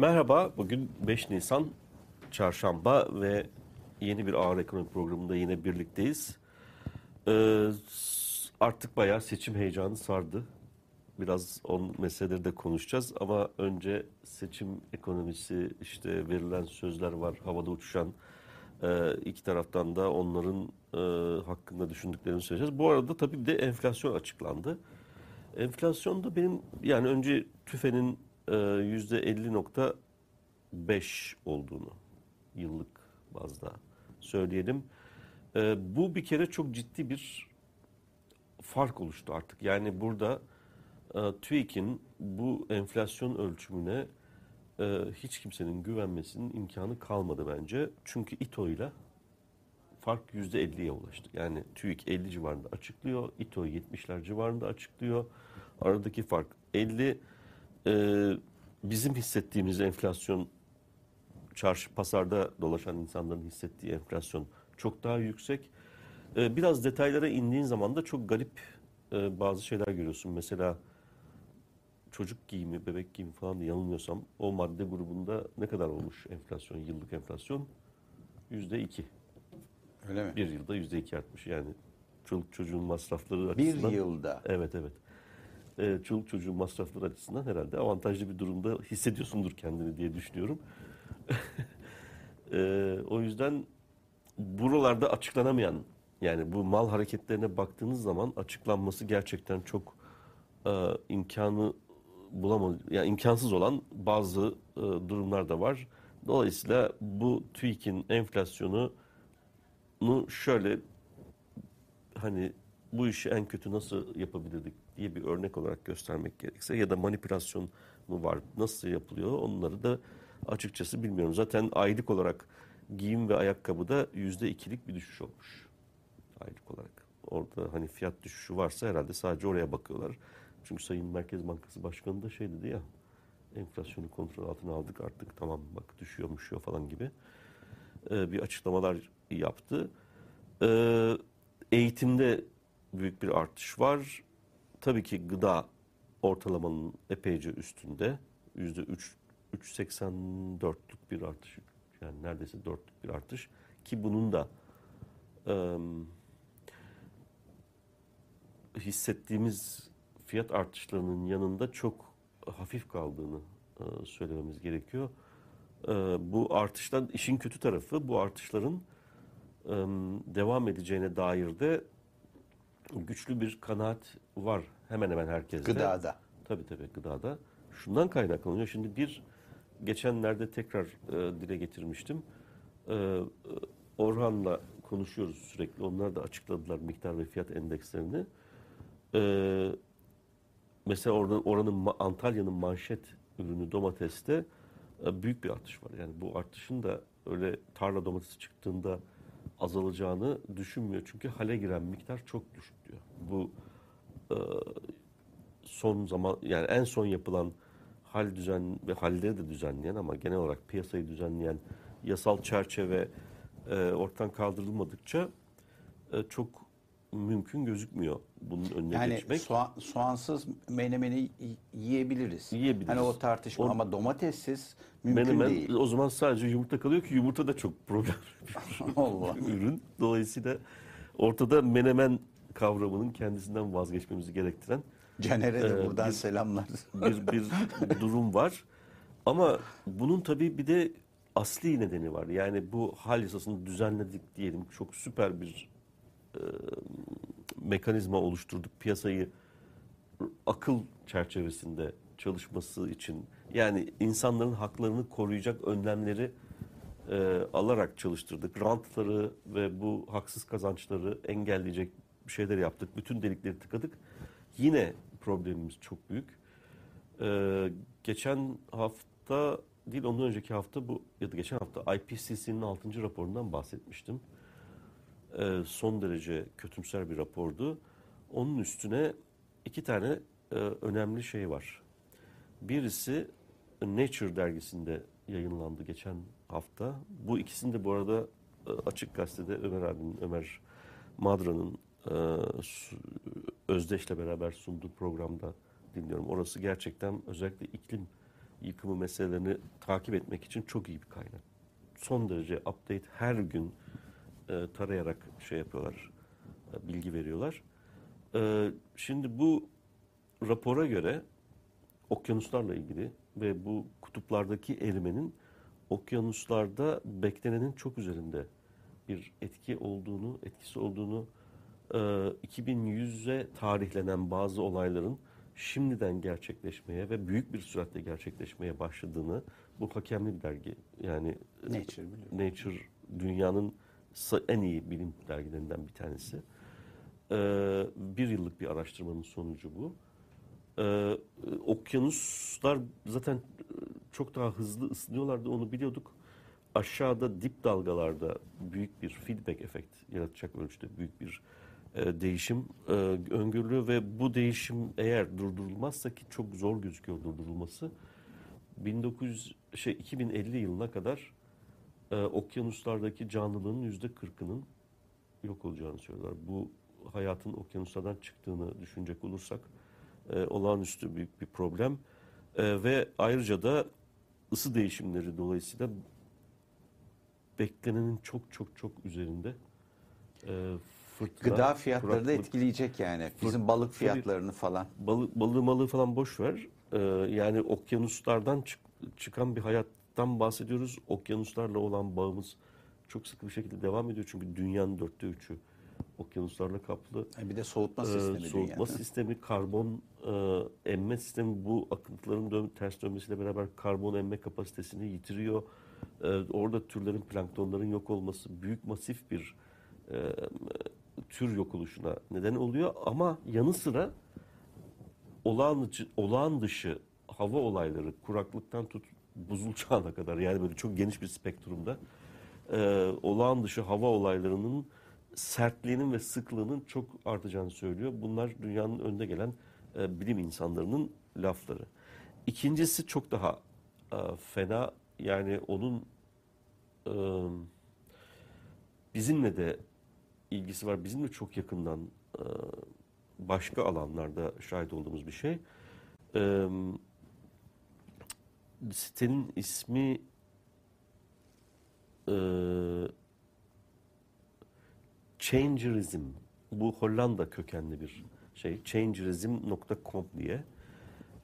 Merhaba, bugün 5 Nisan Çarşamba ve yeni bir Ağır Ekonomi programında yine birlikteyiz. Ee, artık bayağı seçim heyecanı sardı. Biraz on meseleleri de konuşacağız ama önce seçim ekonomisi, işte verilen sözler var, havada uçuşan e, iki taraftan da onların e, hakkında düşündüklerini söyleyeceğiz. Bu arada tabii bir de enflasyon açıklandı. Enflasyonda benim yani önce TÜFE'nin %50.5 olduğunu yıllık bazda söyleyelim. E, bu bir kere çok ciddi bir fark oluştu artık. Yani burada e, TÜİK'in bu enflasyon ölçümüne e, hiç kimsenin güvenmesinin imkanı kalmadı bence. Çünkü İTO ile fark %50'ye ulaştı. Yani TÜİK 50 civarında açıklıyor, İTO 70'ler civarında açıklıyor. Aradaki fark 50. Ee, bizim hissettiğimiz enflasyon, çarşı pazarda dolaşan insanların hissettiği enflasyon çok daha yüksek. Ee, biraz detaylara indiğin zaman da çok garip e, bazı şeyler görüyorsun. Mesela çocuk giyimi, bebek giyimi falan da yanılmıyorsam o madde grubunda ne kadar olmuş enflasyon, yıllık enflasyon? Yüzde iki. Öyle mi? Bir yılda yüzde iki artmış yani. Çoluk çocuğun masrafları Bir açısından. yılda. Evet evet. Ee, çoluk çocuğun masrafları açısından herhalde avantajlı bir durumda hissediyorsundur kendini diye düşünüyorum. Ee, o yüzden buralarda açıklanamayan yani bu mal hareketlerine baktığınız zaman açıklanması gerçekten çok e, imkanı bulamadı. Yani imkansız olan bazı e, durumlar da var. Dolayısıyla bu TÜİK'in enflasyonu şöyle hani bu işi en kötü nasıl yapabilirdik diye bir örnek olarak göstermek gerekirse ya da manipülasyon mu var nasıl yapılıyor onları da açıkçası bilmiyorum. Zaten aylık olarak giyim ve ayakkabıda yüzde ikilik bir düşüş olmuş aylık olarak. Orada hani fiyat düşüşü varsa herhalde sadece oraya bakıyorlar. Çünkü Sayın Merkez Bankası Başkanı da şey dedi ya enflasyonu kontrol altına aldık artık tamam bak düşüyor düşüyor falan gibi e, bir açıklamalar yaptı. E, eğitimde büyük bir artış var. Tabii ki gıda ortalamanın epeyce üstünde. Yüzde 3.84'lük bir artış. Yani neredeyse dörtlük bir artış. Ki bunun da e, hissettiğimiz fiyat artışlarının yanında çok hafif kaldığını e, söylememiz gerekiyor. E, bu artıştan işin kötü tarafı bu artışların e, devam edeceğine dair de güçlü bir kanaat var hemen hemen herkeste. Gıdada. Tabii tabii gıdada. Şundan kaynaklanıyor. Şimdi bir geçenlerde tekrar e, dile getirmiştim. E, Orhan'la konuşuyoruz sürekli. Onlar da açıkladılar miktar ve fiyat endekslerini. E, mesela orada oranın Antalya'nın manşet ürünü domateste e, büyük bir artış var. Yani bu artışın da öyle tarla domatesi çıktığında azalacağını düşünmüyor. Çünkü hale giren miktar çok düşük diyor. Bu e, son zaman yani en son yapılan hal düzen ve halleri de düzenleyen ama genel olarak piyasayı düzenleyen yasal çerçeve e, ortadan kaldırılmadıkça e, çok mümkün gözükmüyor bunun önüne Yani geçmek. soğan, soğansız menemeni yiyebiliriz. Yiyebiliriz. Hani o tartışma O- ama domatessiz mümkün Menemen değil. o zaman sadece yumurta kalıyor ki yumurta da çok problem Allah. bir ürün. Dolayısıyla ortada menemen kavramının kendisinden vazgeçmemizi gerektiren Caner'e de Ee, buradan bir- selamlar. bir, bir durum var. Ama bunun tabii bir de asli nedeni var. Yani bu hal yasasını düzenledik diyelim. Çok süper bir e, mekanizma oluşturduk. Piyasayı akıl çerçevesinde çalışması için yani insanların haklarını koruyacak önlemleri e, alarak çalıştırdık. Rantları ve bu haksız kazançları engelleyecek bir şeyler yaptık. Bütün delikleri tıkadık. Yine problemimiz çok büyük. Ee, geçen hafta değil ondan önceki hafta bu ya da geçen hafta IPCC'nin 6. raporundan bahsetmiştim. Ee, son derece kötümser bir rapordu. Onun üstüne iki tane e, önemli şey var. Birisi Nature dergisinde yayınlandı geçen hafta. Bu ikisini de bu arada e, Açık Gazete'de Ömer abinin, Ömer Madra'nın Özdeş'le beraber sunduğu programda dinliyorum. Orası gerçekten özellikle iklim yıkımı meselelerini takip etmek için çok iyi bir kaynak. Son derece update her gün e, tarayarak şey yapıyorlar, e, bilgi veriyorlar. E, şimdi bu rapora göre okyanuslarla ilgili ve bu kutuplardaki erimenin okyanuslarda beklenenin çok üzerinde bir etki olduğunu, etkisi olduğunu, e, 2100'e tarihlenen bazı olayların şimdiden gerçekleşmeye ve büyük bir süratle gerçekleşmeye başladığını, bu hakemli bir dergi yani Nature biliyorum. Nature dünyanın en iyi bilim dergilerinden bir tanesi. Ee, bir yıllık bir araştırmanın sonucu bu. Ee, okyanuslar zaten e, çok daha hızlı ısınıyorlardı onu biliyorduk. Aşağıda dip dalgalarda büyük bir feedback efekt yaratacak ölçüde büyük bir e, değişim e, öngörülüyor ve bu değişim eğer durdurulmazsa ki çok zor gözüküyor durdurulması 1900 şey 2050 yılına kadar e, okyanuslardaki canlılığın yüzde 40'ının yok olacağını söylüyorlar. Bu hayatın okyanuslardan çıktığını düşünecek olursak e, olağanüstü büyük bir problem ve ayrıca da ısı değişimleri dolayısıyla beklenenin çok çok çok üzerinde fırtına, Gıda fiyatları da kuraklık, etkileyecek yani. Bizim balık fiyatlarını falan. balık balığı malığı falan boş ver. Ee, yani okyanuslardan çık- çıkan bir hayattan bahsediyoruz. Okyanuslarla olan bağımız çok sıkı bir şekilde devam ediyor. Çünkü dünyanın dörtte üçü okyanuslarla kaplı. E Bir de soğutma Ee, sistemi soğutma dünyada. sistemi, karbon e, emme sistemi bu akıntıların dön, ters dönmesiyle beraber karbon emme kapasitesini yitiriyor. Ee, orada türlerin, planktonların yok olması büyük masif bir e, tür yok oluşuna neden oluyor. Ama yanı sıra olağan dışı, olağan dışı hava olayları, kuraklıktan tut buzul çağına kadar yani böyle çok geniş bir spektrumda e, olağan dışı hava olaylarının sertliğinin ve sıklığının çok artacağını söylüyor. Bunlar dünyanın önde gelen e, bilim insanlarının lafları. İkincisi çok daha e, fena yani onun e, bizimle de ilgisi var. Bizimle çok yakından e, başka alanlarda şahit olduğumuz bir şey. E, sitenin ismi e, Changerism. Bu Hollanda kökenli bir şey. Changerism.com diye.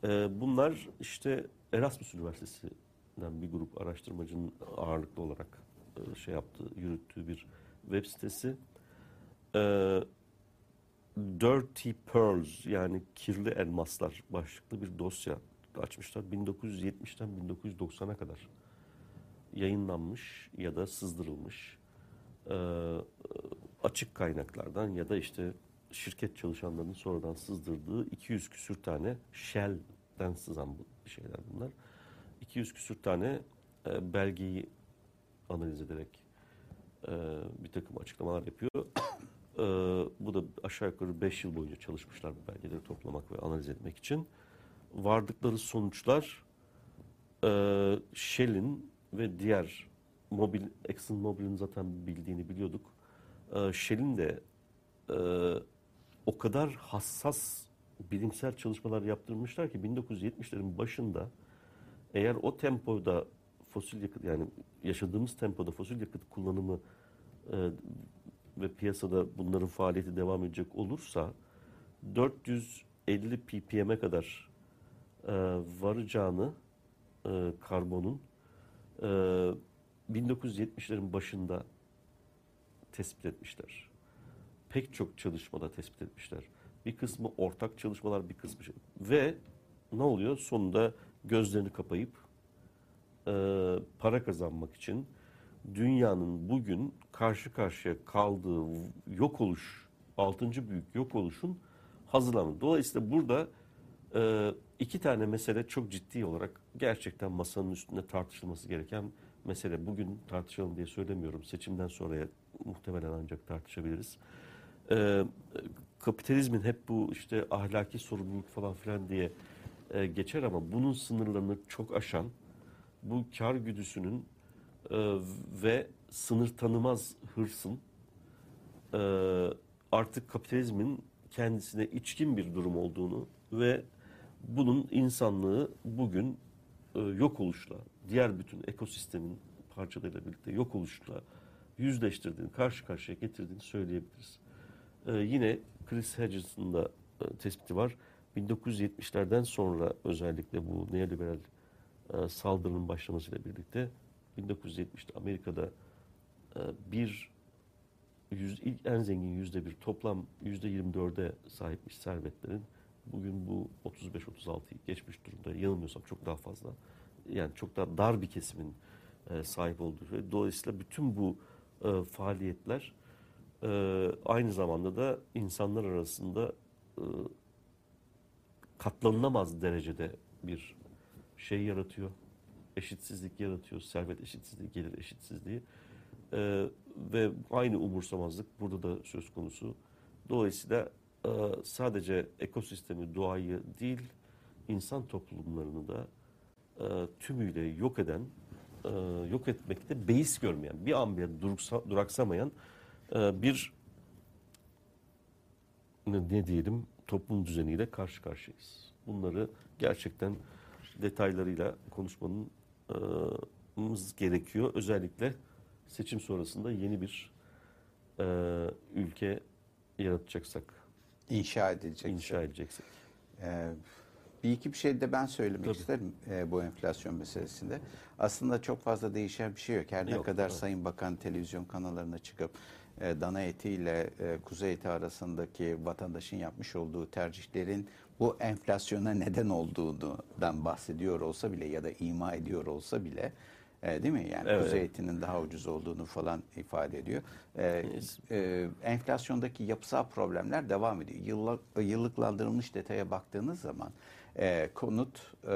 E, bunlar işte Erasmus Üniversitesi'nden bir grup araştırmacının ağırlıklı olarak e, şey yaptığı, yürüttüğü bir web sitesi. E, Dirty Pearls yani kirli elmaslar başlıklı bir dosya açmışlar. 1970'ten 1990'a kadar yayınlanmış ya da sızdırılmış e, açık kaynaklardan ya da işte şirket çalışanlarının sonradan sızdırdığı 200 küsür tane Shell'den sızan bu şeyler bunlar. 200 küsür tane e, belgeyi analiz ederek e, bir takım açıklamalar yapıyor. E, bu da aşağı yukarı 5 yıl boyunca çalışmışlar bu belgeleri toplamak ve analiz etmek için. Vardıkları sonuçlar e, Shell'in ve diğer mobil, Exxon Mobil'in zaten bildiğini biliyorduk. E, Shell'in de e, o kadar hassas bilimsel çalışmalar yaptırmışlar ki 1970'lerin başında eğer o tempoda fosil yakıt yani yaşadığımız tempoda fosil yakıt kullanımı e, ve piyasada bunların faaliyeti devam edecek olursa 450 ppm'e kadar e, varacağını e, karbonun e, 1970'lerin başında tespit etmişler. Pek çok çalışmada tespit etmişler. Bir kısmı ortak çalışmalar, bir kısmı şey. Ve ne oluyor? Sonunda gözlerini kapayıp e, para kazanmak için dünyanın bugün karşı karşıya kaldığı yok oluş, altıncı büyük yok oluşun hazırlanması. Dolayısıyla burada e, iki tane mesele çok ciddi olarak gerçekten masanın üstünde tartışılması gereken mesele. Bugün tartışalım diye söylemiyorum. Seçimden sonraya muhtemelen ancak tartışabiliriz. E, kapitalizmin hep bu işte ahlaki sorumluluk falan filan diye e, geçer ama bunun sınırlarını çok aşan bu kar güdüsünün e, ve sınır tanımaz hırsın e, artık kapitalizmin kendisine içkin bir durum olduğunu ve bunun insanlığı bugün e, yok oluşla, diğer bütün ekosistemin parçalarıyla birlikte yok oluşla yüzleştirdiğini, karşı karşıya getirdiğini söyleyebiliriz. E, yine Chris Hedges'ın da e, tespiti var. 1970'lerden sonra özellikle bu neoliberal e, saldırının başlamasıyla birlikte 1970'te Amerika'da e, bir yüz, ilk en zengin yüzde bir toplam yüzde 24'e sahipmiş servetlerin bugün bu 35-36'yı geçmiş durumda. Yanılmıyorsam çok daha fazla. Yani çok daha dar bir kesimin e, sahip olduğu ve dolayısıyla bütün bu e, faaliyetler aynı zamanda da insanlar arasında katlanılamaz derecede bir şey yaratıyor. Eşitsizlik yaratıyor. Servet eşitsizliği, gelir eşitsizliği. Ee, ve aynı umursamazlık burada da söz konusu. Dolayısıyla e, sadece ekosistemi, doğayı değil, insan toplumlarını da e, tümüyle yok eden, e, yok etmekte beis görmeyen, bir an bile duruksa- duraksamayan e, bir ne, ne diyelim toplum düzeniyle karşı karşıyayız. Bunları gerçekten detaylarıyla konuşmanın e, gerekiyor. Özellikle seçim sonrasında yeni bir e, ülke yaratacaksak, İnşa edilecek. inşa edeceksek. Ee, bir iki bir şey de ben söylemek Tabii. isterim e, bu enflasyon meselesinde. Aslında çok fazla değişen bir şey yok. Her ne Yok, kadar evet. Sayın Bakan televizyon kanallarına çıkıp e, dana eti ile e, kuzu eti arasındaki vatandaşın yapmış olduğu tercihlerin bu enflasyona neden olduğundan bahsediyor olsa bile ya da ima ediyor olsa bile e, değil mi? Yani Evet. kuzu etinin daha ucuz olduğunu falan ifade ediyor. E, Yes. e, enflasyondaki yapısal problemler devam ediyor. Yıllık, yıllıklandırılmış detaya baktığınız zaman e, konut, e,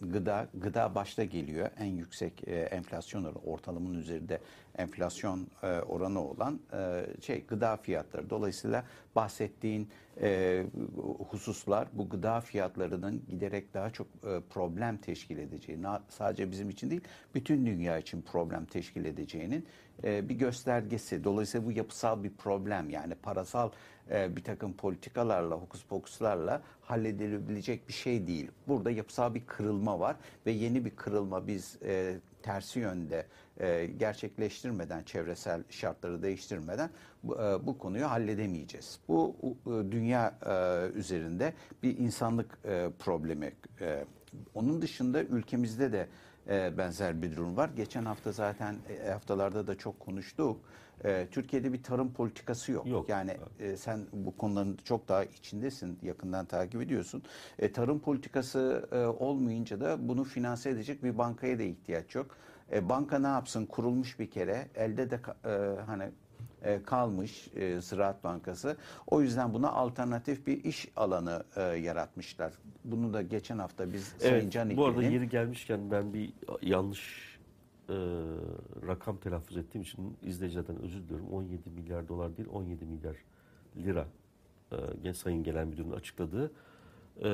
gıda, gıda başta geliyor. En yüksek e, enflasyon oranı, ortalamanın üzerinde enflasyon e, oranı olan e, şey gıda fiyatları. Dolayısıyla bahsettiğin e, hususlar bu gıda fiyatlarının giderek daha çok e, problem teşkil edeceği, na- sadece bizim için değil, bütün dünya için problem teşkil edeceğinin e, bir göstergesi. Dolayısıyla bu yapısal bir problem yani parasal e, bir takım politikalarla, hokus pokuslarla halledilebilecek bir şey değil. Burada yapısal bir kırılma var ve yeni bir kırılma biz e, tersi yönde e, gerçekleştirmeden, çevresel şartları değiştirmeden bu, e, bu konuyu halledemeyeceğiz. Bu e, dünya e, üzerinde bir insanlık e, problemi. E, onun dışında ülkemizde de e, benzer bir durum var. Geçen hafta zaten e, haftalarda da çok konuştuk. E, Türkiye'de bir tarım politikası yok. Yok. Yani e, sen bu konuların çok daha içindesin, yakından takip ediyorsun. E, tarım politikası e, olmayınca da bunu finanse edecek bir bankaya da ihtiyaç yok. E, banka ne yapsın? Kurulmuş bir kere. Elde de e, hani e, kalmış e, Ziraat Bankası. O yüzden buna alternatif bir iş alanı e, yaratmışlar. Bunu da geçen hafta biz Sayın Evet, Can bu arada yeri gelmişken ben bir yanlış e, rakam telaffuz ettiğim için izleyicilerden özür diliyorum. 17 milyar dolar değil 17 milyar lira e, gen- Sayın Genel Müdürün açıkladığı. E,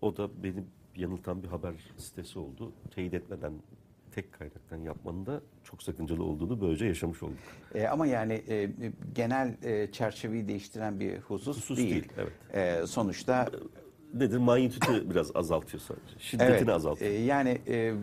o da beni yanıltan bir haber sitesi oldu. Teyit etmeden tek kaynaktan yapmanın da çok sakıncalı olduğunu böylece yaşamış olduk. E, ama yani e, genel e, çerçeveyi değiştiren bir husus, Husus değil. değil, evet. E, sonuçta Nedir? Manyetütü biraz azaltıyor sadece. Şiddetini Evet, azaltıyor. e, yani e, e,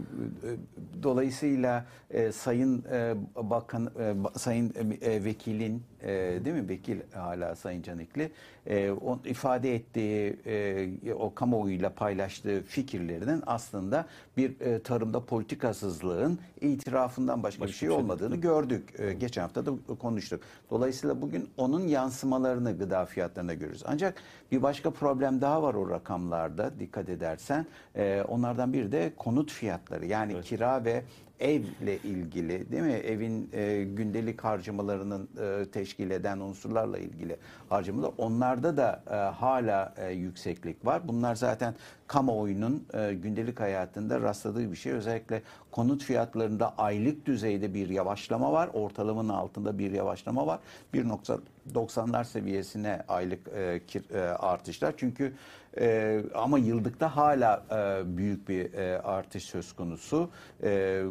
dolayısıyla e, Sayın e, Bakan, e, Sayın e, Vekilin, e, değil mi Vekil hala Sayın Canikli, e, o ifade ettiği, e, o kamuoyuyla paylaştığı fikirlerinin aslında bir e, tarımda politikasızlığın itirafından başka, bir Başka şey bir şey değil, olmadığını gördük. E, geçen hafta da konuştuk. Dolayısıyla bugün onun yansımalarını gıda fiyatlarına görürüz. Ancak bir başka problem daha var o rakamlarda dikkat edersen. E, onlardan biri de konut fiyatları. Yani Evet. kira ve evle ilgili değil mi? Evin e, gündelik harcamalarının e, teşkil eden unsurlarla ilgili harcamalar. Onlarda da e, hala e, yükseklik var. Bunlar zaten kamuoyunun e, gündelik hayatında rastladığı bir şey. Özellikle konut fiyatlarında aylık düzeyde bir yavaşlama var. Ortalamanın altında bir yavaşlama var. 1.90'lar seviyesine aylık e, kir- e, artışlar. Çünkü e, ama yıllıkta hala e, büyük bir e, artış söz konusu. E,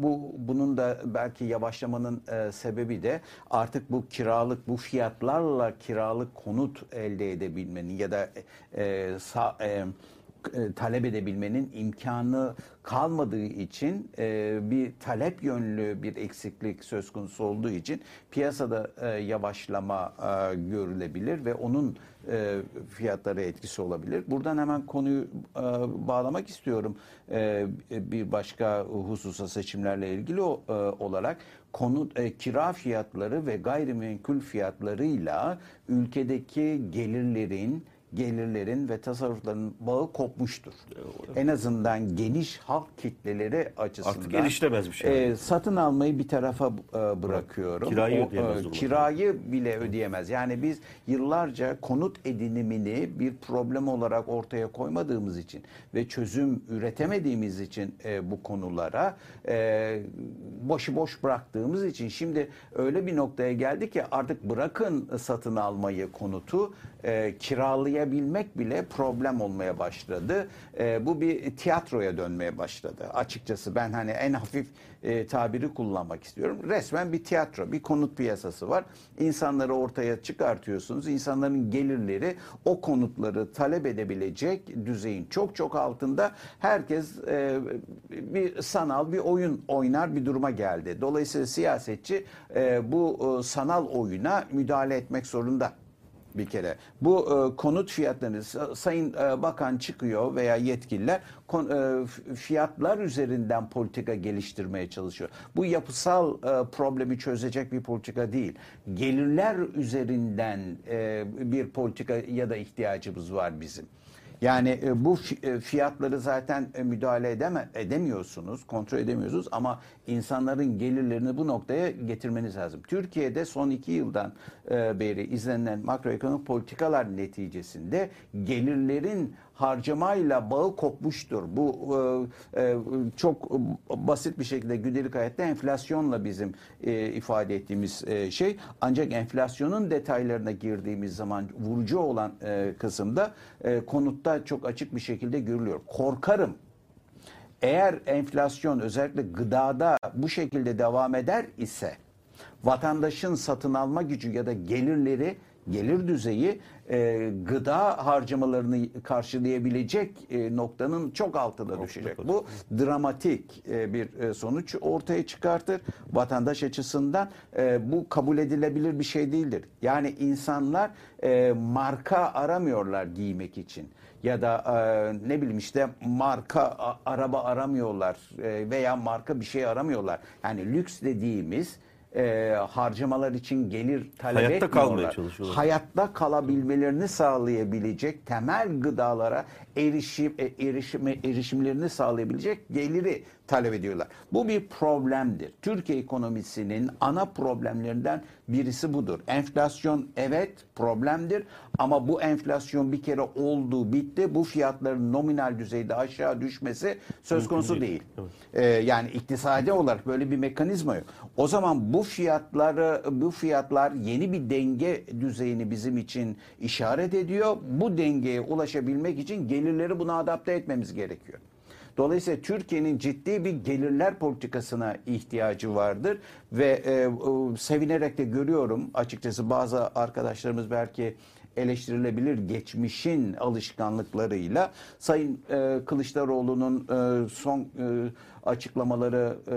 bu bunun da belki yavaşlamanın e, sebebi de artık bu kiralık bu fiyatlarla kiralık konut elde edebilmenin ya da e, sa- e, e, talep edebilmenin imkanı kalmadığı için e, bir talep yönlü bir eksiklik söz konusu olduğu için piyasada e, yavaşlama e, görülebilir ve onun fiyatlara etkisi olabilir. Buradan hemen konuyu bağlamak istiyorum. Bir başka hususa seçimlerle ilgili olarak konu e, kira fiyatları ve gayrimenkul fiyatlarıyla ülkedeki gelirlerin gelirlerin ve tasarrufların bağı kopmuştur. En azından geniş halk kitleleri açısından. Artık erişilemez bir şey. E, satın almayı bir tarafa e, bırakıyorum. Kirayı O, ödeyemez e, kirayı bile ödeyemez. Yani biz yıllarca konut edinimini bir problem olarak ortaya koymadığımız için ve çözüm üretemediğimiz için e, bu konulara e, başıboş bıraktığımız için şimdi öyle bir noktaya geldi ki artık bırakın satın almayı konutu e, kiralayabilmek bile problem olmaya başladı. E, bu bir tiyatroya dönmeye başladı. Açıkçası ben hani en hafif e, tabiri kullanmak istiyorum. Resmen bir tiyatro, bir konut piyasası var. İnsanları ortaya çıkartıyorsunuz. İnsanların gelirleri o konutları talep edebilecek düzeyin çok çok altında. Herkes e, bir sanal bir oyun oynar bir duruma geldi. Dolayısıyla siyasetçi e, bu e, sanal oyuna müdahale etmek zorunda bir kere. Bu e, konut fiyatlarını sa- Sayın e, Bakan çıkıyor veya yetkililer kon, e, fiyatlar üzerinden politika geliştirmeye çalışıyor. Bu yapısal e, problemi çözecek bir politika değil. Gelirler üzerinden e, bir politika ya da ihtiyacımız var bizim. Yani e, bu e, fiyatları zaten e, müdahale edeme, edemiyorsunuz, kontrol edemiyorsunuz ama insanların gelirlerini bu noktaya getirmeniz lazım. Türkiye'de son iki yıldan beri izlenen makroekonomik politikalar neticesinde gelirlerin harcamayla bağı kopmuştur. Bu e, e, çok basit bir şekilde gündelik hayatta enflasyonla bizim e, ifade ettiğimiz e, şey. Ancak enflasyonun detaylarına girdiğimiz zaman vurucu olan e, kısımda e, konutta çok açık bir şekilde görülüyor. Korkarım eğer enflasyon özellikle gıdada bu şekilde devam eder ise vatandaşın satın alma gücü ya da gelirleri gelir düzeyi e, gıda harcamalarını karşılayabilecek e, noktanın çok altına düşecek. Bu dramatik e, bir e, sonuç ortaya çıkartır. Vatandaş açısından e, bu kabul edilebilir bir şey değildir. Yani insanlar e, marka aramıyorlar giymek için ya da e, ne bileyim işte marka a- araba aramıyorlar e, veya marka bir şey aramıyorlar. Yani lüks dediğimiz e, harcamalar için gelir talep Hayatta etmiyorlar. kalmaya çalışıyorlar. Hayatta kalabilmelerini sağlayabilecek temel gıdalara erişim e, erişim erişimlerini sağlayabilecek geliri talep ediyorlar. Bu bir problemdir. Türkiye ekonomisinin ana problemlerinden birisi budur. Enflasyon evet problemdir ama bu enflasyon bir kere oldu bitti. Bu fiyatların nominal düzeyde aşağı düşmesi söz konusu değil. Ee, yani iktisadi olarak böyle bir mekanizma yok. O zaman bu fiyatları bu fiyatlar yeni bir denge düzeyini bizim için işaret ediyor. Bu dengeye ulaşabilmek için gelirleri buna adapte etmemiz gerekiyor. Dolayısıyla Türkiye'nin ciddi bir gelirler politikasına ihtiyacı vardır ve e, sevinerek de görüyorum. Açıkçası bazı arkadaşlarımız belki eleştirilebilir geçmişin alışkanlıklarıyla. Sayın e, Kılıçdaroğlu'nun e, son e, açıklamaları e,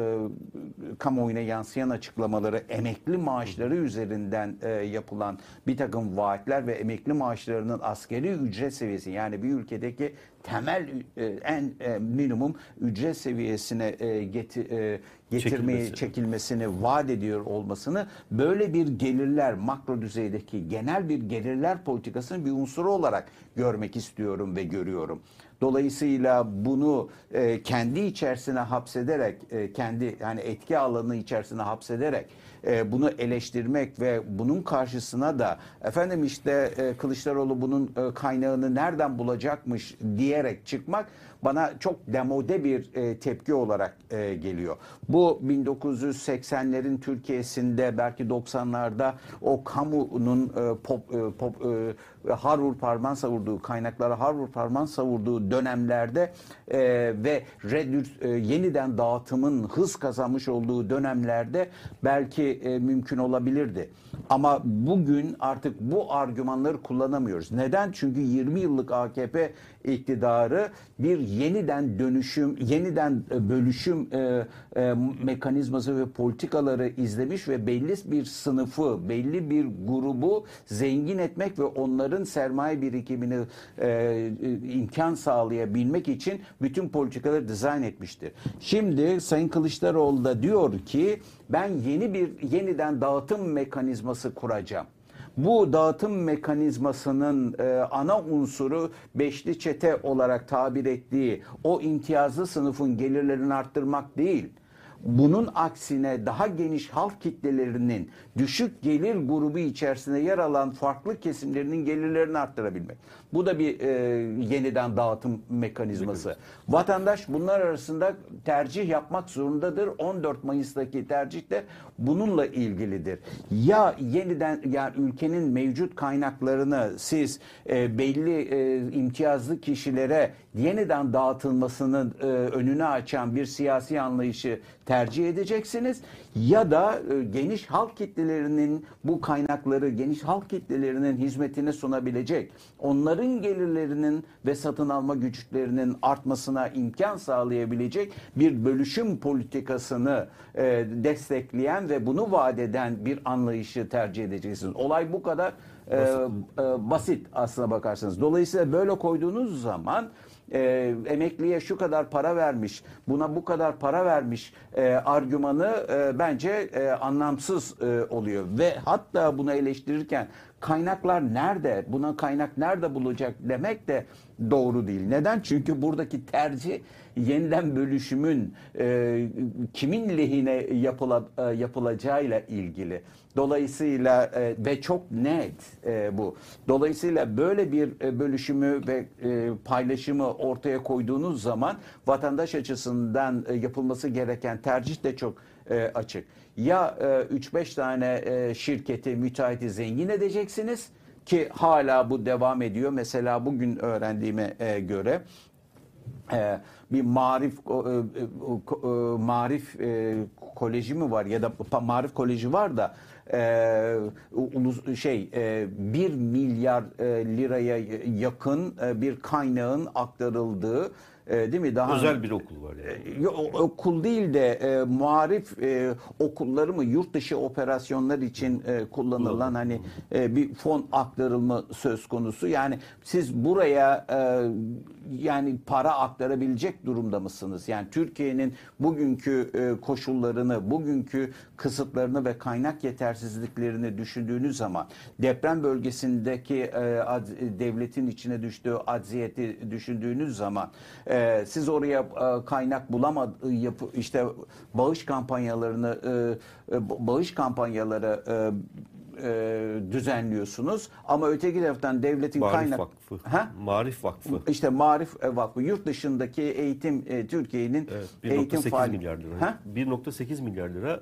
kamuoyuna yansıyan açıklamaları emekli maaşları üzerinden e, yapılan bir takım vaatler ve emekli maaşlarının askeri ücret seviyesi yani bir ülkedeki temel e, en e, minimum ücret seviyesine e, geti, e, getirmeyi Çekilmesi. çekilmesini vaat ediyor olmasını böyle bir gelirler makro düzeydeki genel bir gelirler politikasının bir unsuru olarak görmek istiyorum ve görüyorum. Dolayısıyla bunu e, kendi içerisine hapsederek, e, kendi yani etki alanı içerisine hapsederek e, bunu eleştirmek ve bunun karşısına da efendim işte e, Kılıçdaroğlu bunun e, kaynağını nereden bulacakmış? diyerek çıkmak bana çok demode bir e, tepki olarak e, geliyor. Bu 1980'lerin Türkiye'sinde belki 90'larda o kamunun e, pop, e, pop, e, har vur parmağın savurduğu kaynaklara har vur parmağın savurduğu dönemlerde e, ve redüs, e, yeniden dağıtımın hız kazanmış olduğu dönemlerde belki e, mümkün olabilirdi. Ama bugün artık bu argümanları kullanamıyoruz. Neden? Çünkü 20 yıllık AKP iktidarı bir yeniden dönüşüm, yeniden e, bölüşüm e, e, mekanizması ve politikaları izlemiş ve belli bir sınıfı, belli bir grubu zengin etmek ve onların sermaye birikimini e, e, imkan sağlayabilmek için bütün politikaları dizayn etmiştir. Şimdi Sayın Kılıçdaroğlu da diyor ki ben yeni bir yeniden dağıtım mekanizması kuracağım. Bu dağıtım mekanizmasının e, ana unsuru beşli çete olarak tabir ettiği o imtiyazlı sınıfın gelirlerini arttırmak değil. Bunun aksine daha geniş halk kitlelerinin düşük gelir grubu içerisinde yer alan farklı kesimlerinin gelirlerini arttırabilmek. Bu da bir e, yeniden dağıtım mekanizması. Vatandaş bunlar arasında tercih yapmak zorundadır. 14 Mayıs'taki tercih de bununla ilgilidir. Ya yeniden yani ülkenin mevcut kaynaklarını siz e, belli e, imtiyazlı kişilere yeniden dağıtılmasının e, önünü açan bir siyasi anlayışı tercih edeceksiniz ya da e, geniş halk kitlelerinin bu kaynakları geniş halk kitlelerinin hizmetine sunabilecek onların gelirlerinin ve satın alma güçlerinin artmasına imkan sağlayabilecek bir bölüşüm politikasını e, destekleyen ve bunu vaat eden bir anlayışı tercih edeceksiniz. Olay bu kadar e, e, basit aslına bakarsanız. Dolayısıyla böyle koyduğunuz zaman e, emekliye şu kadar para vermiş, buna bu kadar para vermiş e, argümanı e, bence e, anlamsız e, oluyor. Ve hatta bunu eleştirirken kaynaklar nerede, buna kaynak nerede bulacak demek de doğru değil. Neden? Çünkü buradaki tercih yeniden bölüşümün e, kimin lehine yapıla, e, yapılacağıyla ilgili. Dolayısıyla e, ve çok net e, bu. Dolayısıyla böyle bir e, bölüşümü ve e, paylaşımı ortaya koyduğunuz zaman vatandaş açısından e, yapılması gereken tercih de çok e, açık. Ya e, 3-5 tane e, şirketi, müteahhiti zengin edeceksiniz ki hala bu devam ediyor. Mesela bugün öğrendiğime e, göre e, bir marif e, e, marif e, koleji mi var ya da marif koleji var da e, ulus şey e, 1 milyar e, liraya yakın e, bir kaynağın aktarıldığı e, değil mi? Daha Özel bir okul var yani. e, o- okul değil de e, muharif e, okulları mı yurt dışı operasyonlar için e, kullanılan hani e, bir fon aktarılma söz konusu. Yani siz buraya e, yani para aktarabilecek durumda mısınız? Yani Türkiye'nin bugünkü e, koşullarını, bugünkü kısıtlarını ve kaynak yetersizliklerini düşündüğünüz zaman deprem bölgesindeki e, ad- devletin içine düştüğü acziyeti düşündüğünüz zaman e, siz oraya e, kaynak bulamadı yapı işte bağış kampanyalarını e, e, bağış kampanyaları e, e, düzenliyorsunuz ama öteki taraftan devletin Marif kaynak Vakfı. Ha? Marif Vakfı. işte Marif e, Vakfı yurt dışındaki eğitim e, Türkiye'nin Evet, eğitim 1.8 faal- milyar lira. Ha? 1.8 milyar lira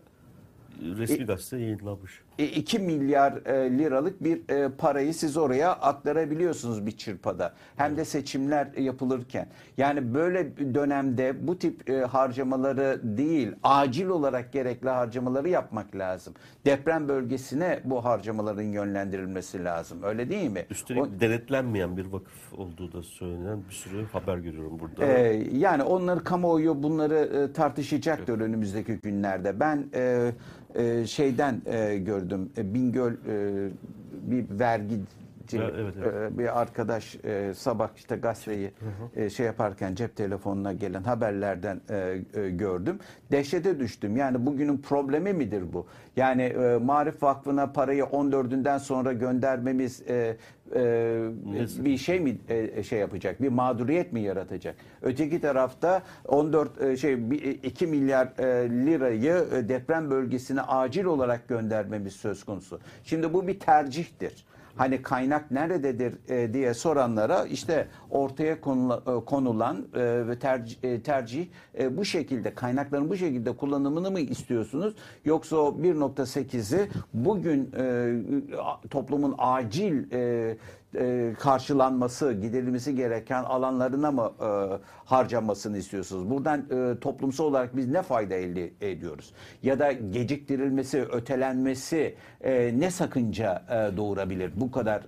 resmi gazete yayınlamış. E, 2 milyar e, liralık bir e, parayı siz oraya aktarabiliyorsunuz bir çırpada. Hem de seçimler yapılırken. Yani böyle dönemde bu tip e, harcamaları değil, acil olarak gerekli harcamaları yapmak lazım. Deprem bölgesine bu harcamaların yönlendirilmesi lazım. Öyle değil mi? Üstelik O- denetlenmeyen bir vakıf olduğu da söylenen bir sürü haber görüyorum burada. Ee, yani onları kamuoyu bunları e, tartışacaktır önümüzdeki günlerde. Ben e, e, şeyden e, gördüm. E, Bingöl e, bir vergi Ya, evet, evet. bir arkadaş e, sabah işte gazeteyi e, şey yaparken cep telefonuna gelen haberlerden e, e, gördüm. Dehşete düştüm. Yani bugünün problemi midir bu? Yani e, Marif Vakfı'na parayı 14'ünden sonra göndermemiz e, e, Neyse. bir şey mi e, şey yapacak? Bir mağduriyet mi yaratacak? Öteki tarafta 14 e, şey bir- 2 milyar e, lirayı e, deprem bölgesine acil olarak göndermemiz söz konusu. Şimdi bu bir tercihtir. Hani kaynak nerededir e, diye soranlara işte ortaya e, konulan e, ve tercih, e, tercih bu şekilde kaynakların bu şekilde kullanımını mı istiyorsunuz yoksa o 1.8'i bugün toplumun acil karşılanması, giderilmesi gereken alanlarına mı harcamasını istiyorsunuz? Buradan toplumsal olarak biz ne fayda elde ediyoruz? Ya da geciktirilmesi, ötelenmesi ne sakınca doğurabilir? Bu kadar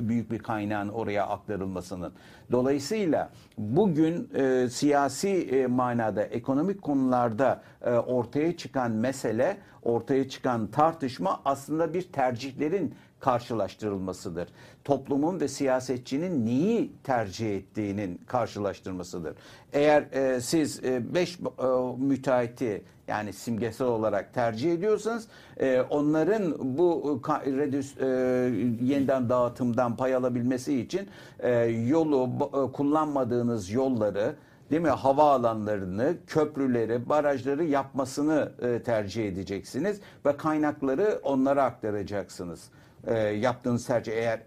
büyük bir kaynağın oraya aktarılmasının. Dolayısıyla bugün e, siyasi e, manada, ekonomik konularda e, ortaya çıkan mesele, ortaya çıkan tartışma aslında bir tercihlerin karşılaştırılmasıdır. Toplumun ve siyasetçinin neyi tercih ettiğinin karşılaştırmasıdır. Eğer e, siz 5 müteahhiti yani simgesel olarak tercih ediyorsanız e, onların bu redüs, e, yeniden dağıtımdan pay alabilmesi için e, yolu e, kullanmadığınız yolları değil mi havaalanlarını, köprüleri, barajları yapmasını e, tercih edeceksiniz ve kaynakları onlara aktaracaksınız. E, yaptığınız tercih eğer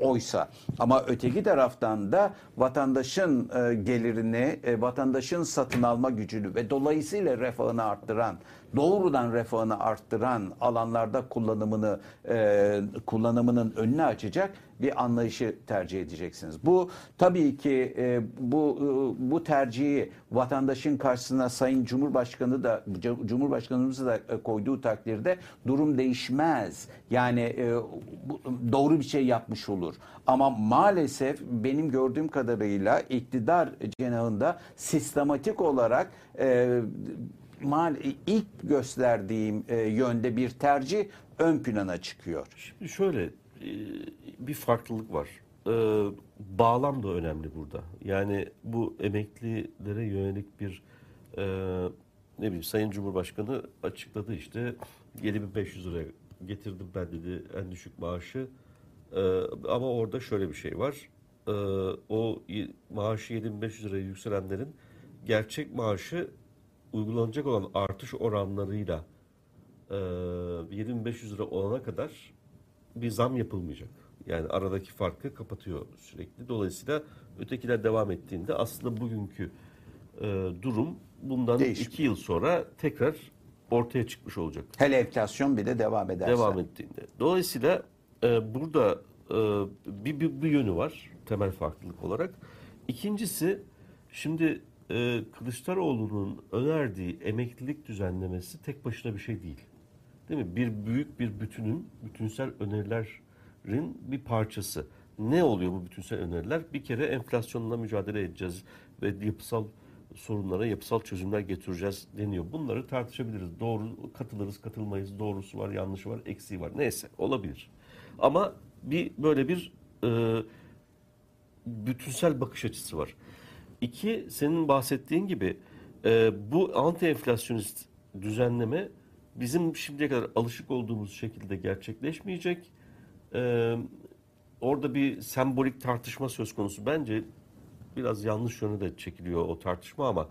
oysa. Ama öteki taraftan da vatandaşın e, gelirini, e, vatandaşın satın alma gücünü ve dolayısıyla refahını arttıran, doğrudan refahını arttıran alanlarda kullanımını e, kullanımının önünü açacak bir anlayışı tercih edeceksiniz. Bu tabii ki e, bu e, bu tercihi vatandaşın karşısına Sayın Cumhurbaşkanı da Cumhurbaşkanımız da e, koyduğu takdirde durum değişmez. Yani e, bu, doğru bir şey yapmış olur. Ama maalesef benim gördüğüm kadarıyla iktidar cenahında sistematik olarak e, mal ilk gösterdiğim e, yönde bir tercih ön plana çıkıyor. Şimdi şöyle bir farklılık var. E, Bağlam da önemli burada. Yani bu emeklilere yönelik bir e, ne bileyim Sayın Cumhurbaşkanı açıkladı işte 7500 lira getirdim ben dedi en düşük maaşı. E, Ama orada şöyle bir şey var. E, O maaşı 7500 liraya yükselenlerin gerçek maaşı uygulanacak olan artış oranlarıyla e, 7500 lira olana kadar bir zam yapılmayacak. Yani aradaki farkı kapatıyor sürekli. Dolayısıyla ötekiler devam ettiğinde aslında bugünkü e, durum bundan Değişmiyor. iki yıl sonra tekrar ortaya çıkmış olacak. Hele enflasyon bir de devam ederse. Devam ettiğinde. Dolayısıyla e, burada e, bir, bir, bir yönü var temel farklılık olarak. İkincisi şimdi e, Kılıçdaroğlu'nun önerdiği emeklilik düzenlemesi tek başına bir şey değil. Değil mi? Bir büyük bir bütünün, bütünsel önerilerin bir parçası. Ne oluyor bu bütünsel öneriler? Bir kere enflasyonla mücadele edeceğiz ve yapısal sorunlara yapısal çözümler getireceğiz deniyor. Bunları tartışabiliriz. Doğru katılırız, katılmayız. Doğrusu var, yanlışı var, eksiği var. Neyse olabilir. Ama bir böyle bir e, bütünsel bakış açısı var. İki, senin bahsettiğin gibi e, bu anti enflasyonist düzenleme bizim şimdiye kadar alışık olduğumuz şekilde gerçekleşmeyecek. E, orada bir sembolik tartışma söz konusu. Bence biraz yanlış yöne de çekiliyor o tartışma ama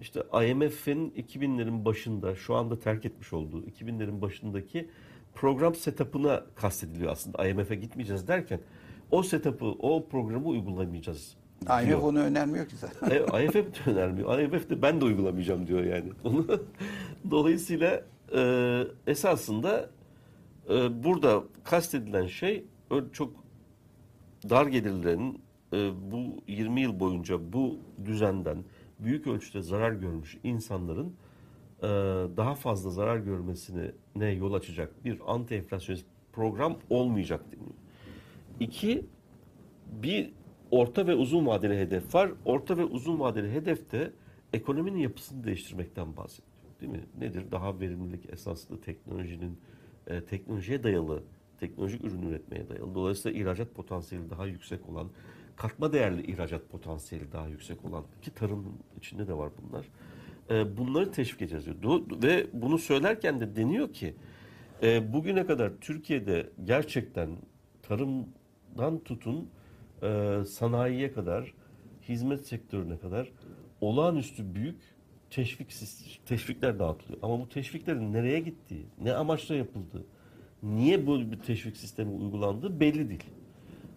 işte IMF'in 2000'lerin başında şu anda terk etmiş olduğu 2000'lerin başındaki program setup'ına kastediliyor aslında. IMF'e gitmeyeceğiz derken o setup'ı, o programı uygulamayacağız. IMF onu önermiyor ki zaten. E, IMF de önermiyor. IMF de ben de uygulamayacağım diyor yani. Onu dolayısıyla e, esasında e, burada kastedilen şey çok dar gelirlerin e, bu 20 yıl boyunca bu düzenden büyük ölçüde zarar görmüş insanların e, daha fazla zarar görmesine ne yol açacak bir anti enflasyonist program olmayacak deniyor. İki, bir orta ve uzun vadeli hedef var. Orta ve uzun vadeli hedefte ekonominin yapısını değiştirmekten bahsediyor. Değil mi? Nedir? Daha verimlilik esaslı teknolojinin e, teknolojiye dayalı, teknolojik ürün üretmeye dayalı. Dolayısıyla ihracat potansiyeli daha yüksek olan, katma değerli ihracat potansiyeli daha yüksek olan ki tarımın içinde de var bunlar. E, bunları teşvik edeceğiz diyor. Ve bunu söylerken de deniyor ki e, bugüne kadar Türkiye'de gerçekten tarımdan tutun e, sanayiye kadar, hizmet sektörüne kadar olağanüstü büyük teşvik teşvikler dağıtılıyor. Ama bu teşviklerin nereye gittiği, ne amaçla yapıldığı, niye böyle bir teşvik sistemi uygulandığı belli değil.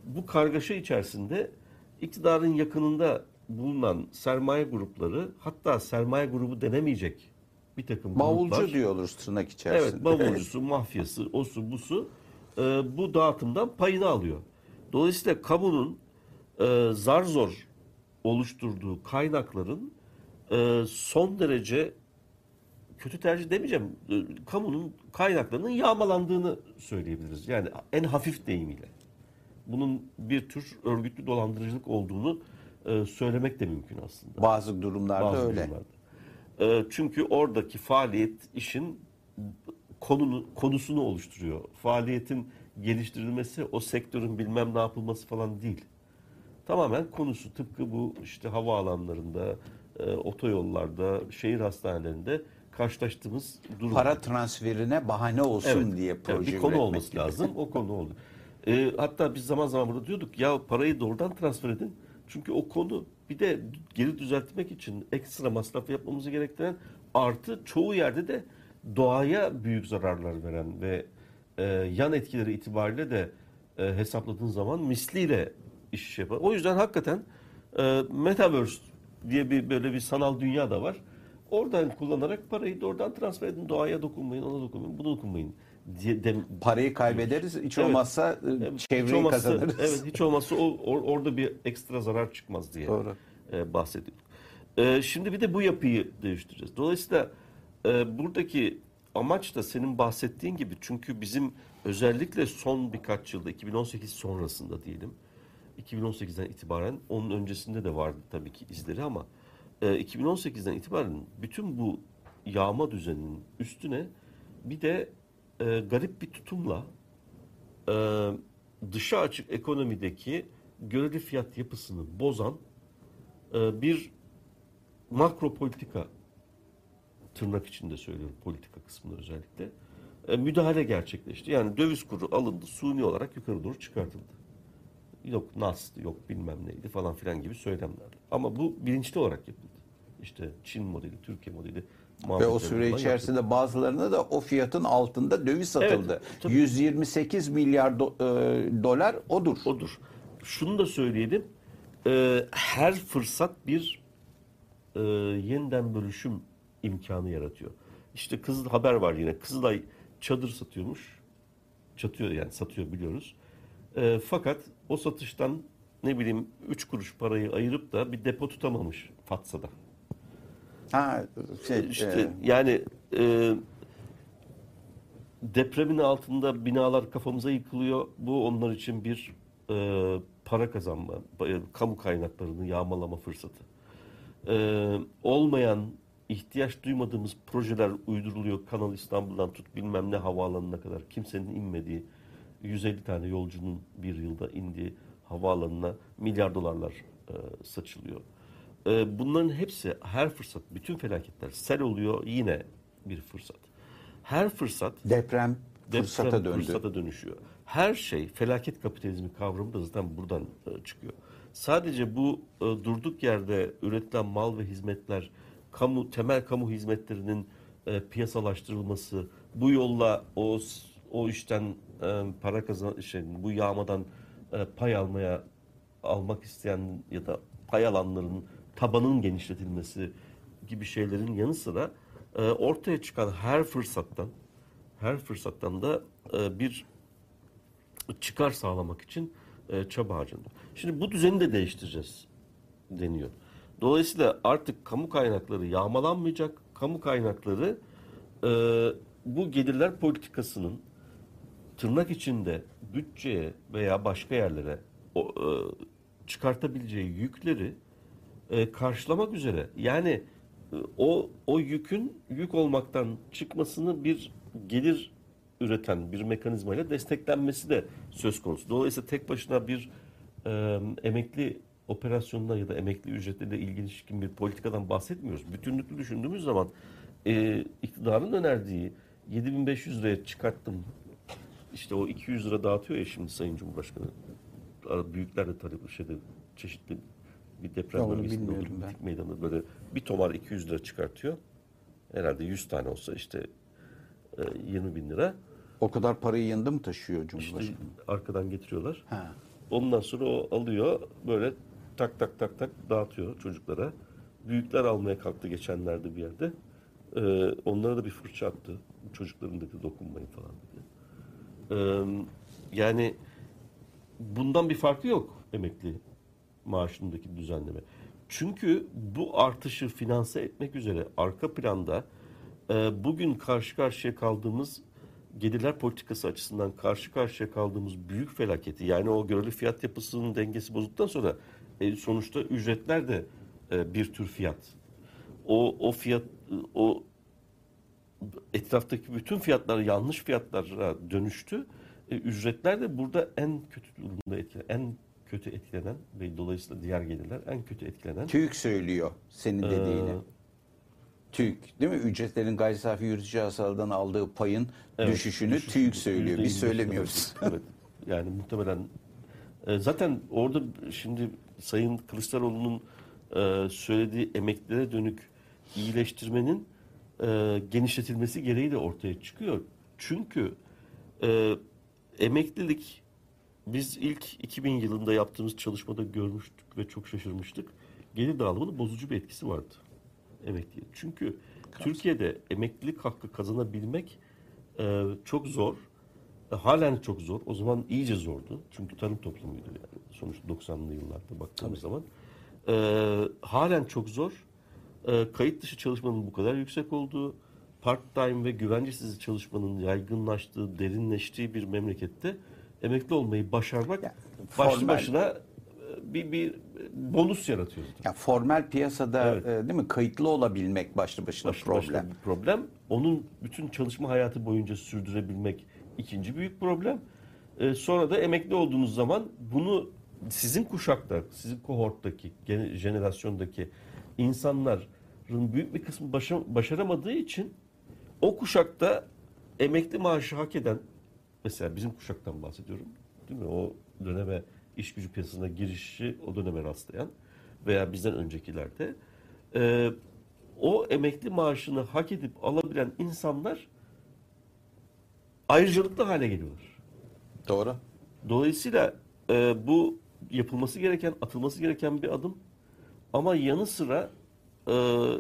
Bu kargaşa içerisinde iktidarın yakınında bulunan sermaye grupları hatta sermaye grubu denemeyecek bir takım Bavulcu gruplar. diyoruz tırnak içerisinde. Evet, bavulcusu, mafyası, osu, busu e, bu dağıtımdan payını alıyor. Dolayısıyla kamunun e, zar zor oluşturduğu kaynakların e, son derece kötü tercih demeyeceğim. e, kamunun kaynaklarının yağmalandığını söyleyebiliriz. Yani en hafif deyimiyle. Bunun bir tür örgütlü dolandırıcılık olduğunu e, söylemek de mümkün aslında. Bazı durumlarda Bazı öyle. durumlarda. Ee, çünkü oradaki faaliyet işin konunu, konusunu oluşturuyor. Faaliyetin geliştirilmesi o sektörün bilmem ne yapılması falan değil. Tamamen konusu tıpkı bu işte havaalanlarında, e, otoyollarda, şehir hastanelerinde karşılaştığımız durum. Para transferine bahane olsun diye evet, proje bir konu olması gibi. lazım. O konu oldu. Ee, hatta biz zaman zaman burada diyorduk ya parayı doğrudan transfer edin. Çünkü o konu bir de geri düzeltmek için ekstra masraf yapmamızı gerektiren artı çoğu yerde de doğaya büyük zararlar veren ve e, yan etkileri itibariyle de e, hesapladığın zaman misliyle iş yapar. O yüzden hakikaten e, Metaverse diye bir böyle bir sanal dünya da var. Oradan kullanarak parayı doğrudan transfer edin. Doğaya dokunmayın, ona dokunmayın, buna dokunmayın diye dem, Parayı kaybederiz. Hiç Evet. olmazsa e, Evet, hiç çevreyi olmazsa- kazanırız. Evet hiç olmazsa o, or- orada bir ekstra zarar çıkmaz diye Doğru. e, bahsediyorduk. E, şimdi bir de bu yapıyı değiştireceğiz. Dolayısıyla e, buradaki amaç da senin bahsettiğin gibi çünkü bizim özellikle son birkaç yılda 2018 sonrasında diyelim 2018'den itibaren onun öncesinde de vardı tabii ki izleri ama e, 2018'den itibaren bütün bu yağma düzeninin üstüne bir de e, garip bir tutumla e, dışa açık ekonomideki göreli fiyat yapısını bozan e, bir makro politika tırnak içinde söylüyorum politika kısmında özellikle e, müdahale gerçekleşti. Yani döviz kuru alındı suni olarak yukarı doğru çıkartıldı. Yok NAS'tı yok bilmem neydi falan filan gibi söylemler. Ama bu bilinçli olarak yapıldı. İşte Çin modeli, Türkiye modeli. Ve o süre falan yapıldı. içerisinde bazılarına da o fiyatın altında döviz satıldı. Evet, tabii. 128 milyar do- e, dolar odur. odur. Şunu da söyleyelim. Ee, her fırsat bir e, yeniden bölüşüm imkanı yaratıyor. İşte Kızıl haber var yine. Kızılay çadır satıyormuş. Çatıyor yani satıyor biliyoruz. Ee, fakat o satıştan ne bileyim 3 kuruş parayı ayırıp da bir depo tutamamış Fatsa'da. Ha şey İşte e, yani e, depremin altında binalar kafamıza yıkılıyor. Bu onlar için bir e, para kazanma, e, kamu kaynaklarını yağmalama fırsatı. E, olmayan, ihtiyaç duymadığımız projeler uyduruluyor. Kanal İstanbul'dan tut bilmem ne havaalanına kadar kimsenin inmediği 150 tane yolcunun bir yılda indiği havaalanına milyar dolarlar e, saçılıyor. E, bunların hepsi her fırsat, bütün felaketler sel oluyor yine bir fırsat. Her fırsat deprem deprem fırsata döndü. fırsata dönüşüyor. Her şey felaket kapitalizmi kavramı da zaten buradan e, çıkıyor. Sadece bu e, durduk yerde üretilen mal ve hizmetler, kamu temel kamu hizmetlerinin e, piyasalaştırılması, bu yolla o o işten e, para kazan şey, bu yağmadan e, pay almaya almak isteyen ya da pay alanların tabanın genişletilmesi gibi şeylerin yanı sıra e, ortaya çıkan her fırsattan her fırsattan da e, bir çıkar sağlamak için e, çaba harcanıyor. Şimdi bu düzeni de değiştireceğiz deniyor. Dolayısıyla artık kamu kaynakları yağmalanmayacak. Kamu kaynakları e, bu gelirler politikasının tırnak içinde bütçeye veya başka yerlere o, e, çıkartabileceği yükleri e, karşılamak üzere. Yani e, o o yükün yük olmaktan çıkmasını bir gelir üreten bir mekanizmayla desteklenmesi de söz konusu. Dolayısıyla tek başına bir e, emekli operasyonuna ya da emekli ücretleriyle ilişkin bir politikadan bahsetmiyoruz. Bütünlüklü düşündüğümüz zaman e, iktidarın önerdiği 7500 liraya çıkarttım işte o 200 lira dağıtıyor ya şimdi Sayın Cumhurbaşkanı. Büyükler de tabii şeyde çeşitli bir deprem onu bölgesinde olur. Bitik meydanında böyle bir tomar 200 lira çıkartıyor. Herhalde 100 tane olsa işte e, 20 bin lira. O kadar parayı yanında mı taşıyor İşte Cumhurbaşkanı? arkadan getiriyorlar. Ha. Ondan sonra o alıyor böyle tak tak tak tak dağıtıyor çocuklara. Büyükler almaya kalktı geçenlerde bir yerde. Ee, onlara da bir fırça attı. Çocukların dedi dokunmayın falan dedi. Yani bundan bir farkı yok emekli maaşındaki düzenleme. Çünkü bu artışı finanse etmek üzere arka planda bugün karşı karşıya kaldığımız gelirler politikası açısından karşı karşıya kaldığımız büyük felaketi yani o göreli fiyat yapısının dengesi bozduktan sonra e, sonuçta ücretler de bir tür fiyat. O o fiyat o etraftaki bütün fiyatlar yanlış fiyatlara dönüştü. E, ücretler de burada en kötü durumda etkilenen, en kötü etkilenen ve dolayısıyla diğer gelirler en kötü etkilenen. TÜİK söylüyor senin dediğini. Ee, TÜİK değil mi? Ücretlerin gayri safi yürütücü hasıladan aldığı payın Evet, düşüşünü düşüş- TÜİK söylüyor. Biz söylemiyoruz. evet. Yani muhtemelen e, zaten orada şimdi Sayın Kılıçdaroğlu'nun e, söylediği emeklilere dönük iyileştirmenin e, genişletilmesi gereği de ortaya çıkıyor. Çünkü e, emeklilik biz ilk 2000 yılında yaptığımız çalışmada görmüştük ve çok şaşırmıştık. Gelir dağılımının bozucu bir etkisi vardı emekliye. Çünkü Türkiye'de emeklilik hakkı kazanabilmek e, çok zor. E, halen çok zor. O zaman iyice zordu. Çünkü tarım toplumuydu yani. Sonuçta 90'lı yıllarda baktığımız zaman. E, halen çok zor. E, kayıt dışı çalışmanın bu kadar yüksek olduğu, part-time ve güvencesiz çalışmanın yaygınlaştığı, derinleştiği bir memlekette emekli olmayı başarmak Ya, başlı formal- başına e, bir, bir bonus yaratıyor. Ya formal piyasada Evet. e, değil mi kayıtlı olabilmek başlı başına Başlı problem. başına bir problem. Onun bütün çalışma hayatı boyunca sürdürebilmek ikinci büyük problem. Ee, sonra da emekli olduğunuz zaman bunu sizin kuşakta, sizin kohorttaki, jenerasyondaki insanların büyük bir kısmı başa- başaramadığı için o kuşakta emekli maaşı hak eden, mesela bizim kuşaktan bahsediyorum, değil mi? O döneme iş gücü piyasasına girişi o döneme rastlayan veya bizden öncekilerde e, o emekli maaşını hak edip alabilen insanlar ayrıcalıklı hale geliyorlar. Doğru. Dolayısıyla e, bu yapılması gereken, atılması gereken bir adım. Ama yanı sıra e,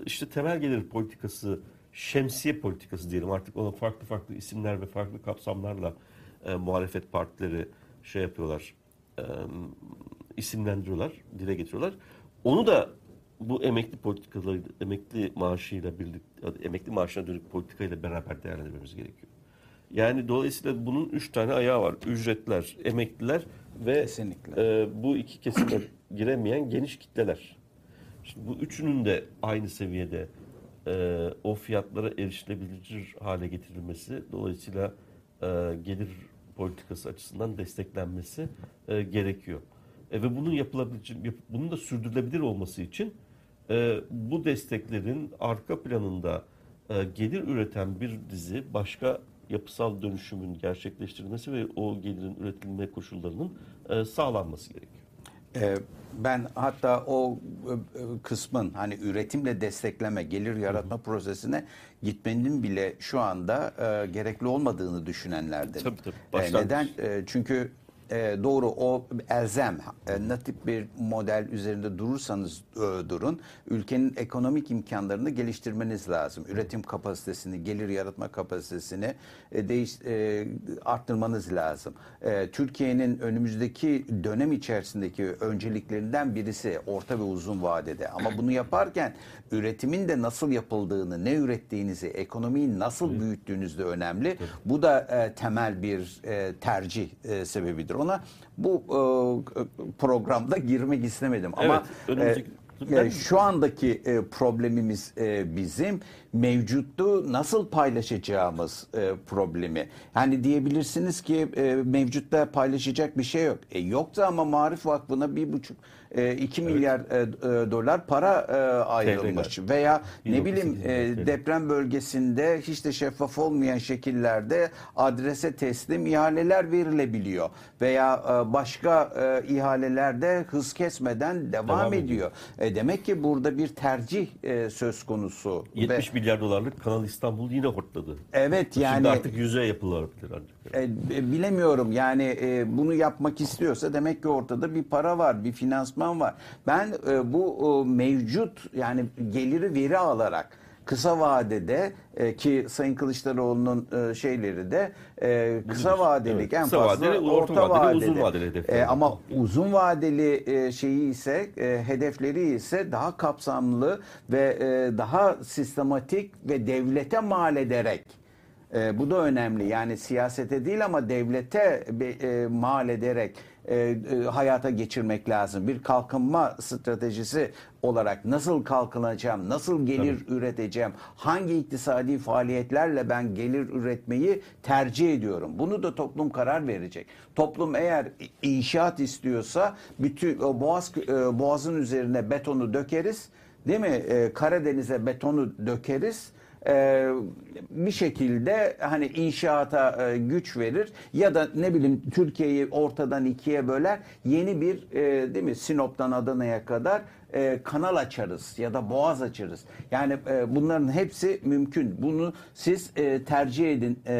işte temel gelir politikası, şemsiye politikası diyelim artık ona farklı farklı isimler ve farklı kapsamlarla e, muhalefet partileri şey yapıyorlar, e, isimlendiriyorlar, dile getiriyorlar. Onu da bu emekli politikaları, emekli maaşıyla birlikte, emekli maaşına dönük politikayla beraber değerlendirmemiz gerekiyor. Yani dolayısıyla bunun üç tane ayağı var. Ücretler, emekliler ve Kesinlikle. e, bu iki kesime giremeyen geniş kitleler. Şimdi bu üçünün de aynı seviyede e, o fiyatlara erişilebilir hale getirilmesi, dolayısıyla e, gelir politikası açısından desteklenmesi e, gerekiyor. E, ve bunun yapılabilir, yap- bunun da sürdürülebilir olması için e, bu desteklerin arka planında e, gelir üreten bir dizi başka yapısal dönüşümün gerçekleştirilmesi ve o gelirin üretilme koşullarının e, sağlanması gerekiyor. Ee, ben hatta o e, e, kısmın hani üretimle destekleme, gelir yaratma prosesine gitmenin bile şu anda e, gerekli olmadığını düşünenlerden. Tabii, tabii. E, Başlangıç. neden? E, çünkü e, doğru o elzem, e, ne tip bir model üzerinde durursanız e, durun, ülkenin ekonomik imkanlarını geliştirmeniz lazım. Üretim kapasitesini, gelir yaratma kapasitesini e, değiş, e, arttırmanız lazım. E, Türkiye'nin önümüzdeki dönem içerisindeki önceliklerinden birisi orta ve uzun vadede. Ama bunu yaparken üretimin de nasıl yapıldığını, ne ürettiğinizi, ekonomiyi nasıl büyüttüğünüz de önemli. Bu da e, temel bir e, tercih e, sebebidir. Ona bu e, programda girmek istemedim. Ama Evet, önümüzdeki- e, Ben- şu andaki e, problemimiz e, bizim mevcuttu nasıl paylaşacağımız e, problemi. Yani diyebilirsiniz ki e, mevcutta paylaşacak bir şey yok. E, yoktu ama Marif Vakfı'na bir buçuk e, iki milyar e, e, dolar para e, ayrılmış. Veya ne 1.8 bileyim e, deprem bölgesinde hiç de şeffaf olmayan şekillerde adrese teslim ihaleler verilebiliyor. Veya e, başka e, ihalelerde hız kesmeden devam, Devam ediyor. ediyor. E, demek ki burada bir tercih e, söz konusu. 70 Ve, milyar dolarlık Kanal İstanbul yine hortladı. evet Şimdi yani artık yüze yapılabilir ancak. E, e, bilemiyorum yani e, bunu yapmak istiyorsa demek ki ortada bir para var, bir finansman var. Ben e, bu e, mevcut yani geliri veri alarak kısa vadede e, ki Sayın Kılıçdaroğlu'nun e, şeyleri de e, kısa vadelik Evet, en kısa fazla vadeli, orta vadeli, uzun vadeli hedefler. E, ama uzun vadeli e, şeyi ise e, hedefleri ise daha kapsamlı ve e, daha sistematik ve devlete mal ederek e, bu da önemli. Yani siyasete değil ama devlete e, mal ederek e, e, hayata geçirmek lazım. Bir kalkınma stratejisi olarak nasıl kalkınacağım, nasıl gelir üreteceğim, hangi iktisadi faaliyetlerle ben gelir üretmeyi tercih ediyorum. Bunu da toplum karar verecek. Toplum eğer inşaat istiyorsa bütün boğaz e, boğazın üzerine betonu dökeriz. Değil mi? E, Karadeniz'e betonu dökeriz e, bir şekilde hani inşaata e, güç verir ya da ne bileyim Türkiye'yi ortadan ikiye böler yeni bir e, değil mi Sinop'tan Adana'ya kadar e, kanal açarız ya da boğaz açarız. Yani e, bunların hepsi mümkün. Bunu siz e, tercih edin e,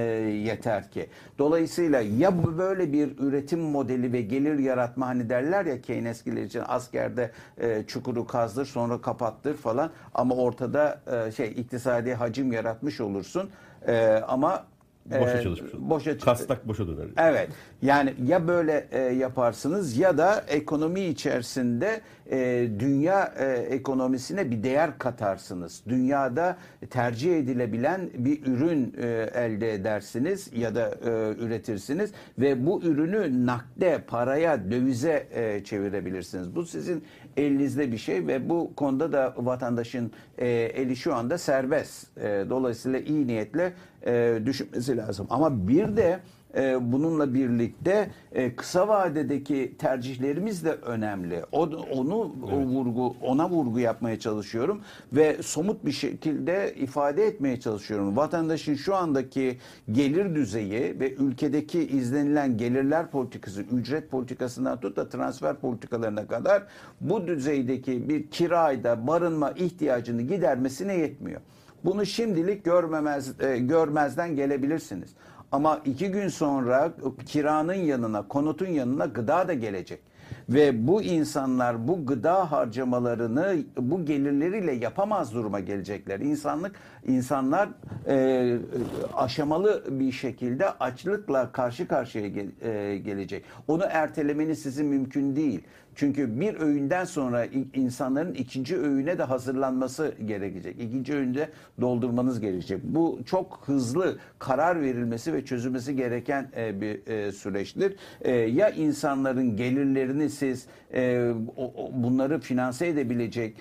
yeter ki. Dolayısıyla ya böyle bir üretim modeli ve gelir yaratma hani derler ya Keynesgiler için askerde e, çukuru kazdır sonra kapattır falan ama ortada e, şey iktisadi hacim yaratmış olursun. E, ama Boşa e, çalışmış olur. Boşa Kastak boşa döner. Evet. Yani ya böyle e, yaparsınız ya da ekonomi içerisinde e, dünya e, ekonomisine bir değer katarsınız. Dünyada tercih edilebilen bir ürün e, elde edersiniz ya da e, üretirsiniz ve bu ürünü nakde, paraya, dövize e, çevirebilirsiniz. Bu sizin elinizde bir şey ve bu konuda da vatandaşın e, eli şu anda serbest. E, dolayısıyla iyi niyetle e, düşünmesi lazım. Ama bir de e, bununla birlikte e, kısa vadedeki tercihlerimiz de önemli. O, onu o vurgu ona vurgu yapmaya çalışıyorum ve somut bir şekilde ifade etmeye çalışıyorum. Vatandaşın şu andaki gelir düzeyi ve ülkedeki izlenilen gelirler politikası, ücret politikasından tut da transfer politikalarına kadar bu düzeydeki bir kirayda barınma ihtiyacını gidermesine yetmiyor. Bunu şimdilik görmemez e, görmezden gelebilirsiniz. Ama iki gün sonra kiranın yanına, konutun yanına gıda da gelecek. Ve bu insanlar bu gıda harcamalarını bu gelirleriyle yapamaz duruma gelecekler. İnsanlık insanlar e, aşamalı bir şekilde açlıkla karşı karşıya gel- e, gelecek. Onu ertelemeniz sizin mümkün değil. Çünkü bir öğünden sonra insanların ikinci öğüne de hazırlanması gerekecek. İkinci öğünde doldurmanız gerekecek. Bu çok hızlı karar verilmesi ve çözülmesi gereken e, bir e, süreçtir. E, ya insanların gelirlerini siz bunları finanse edebilecek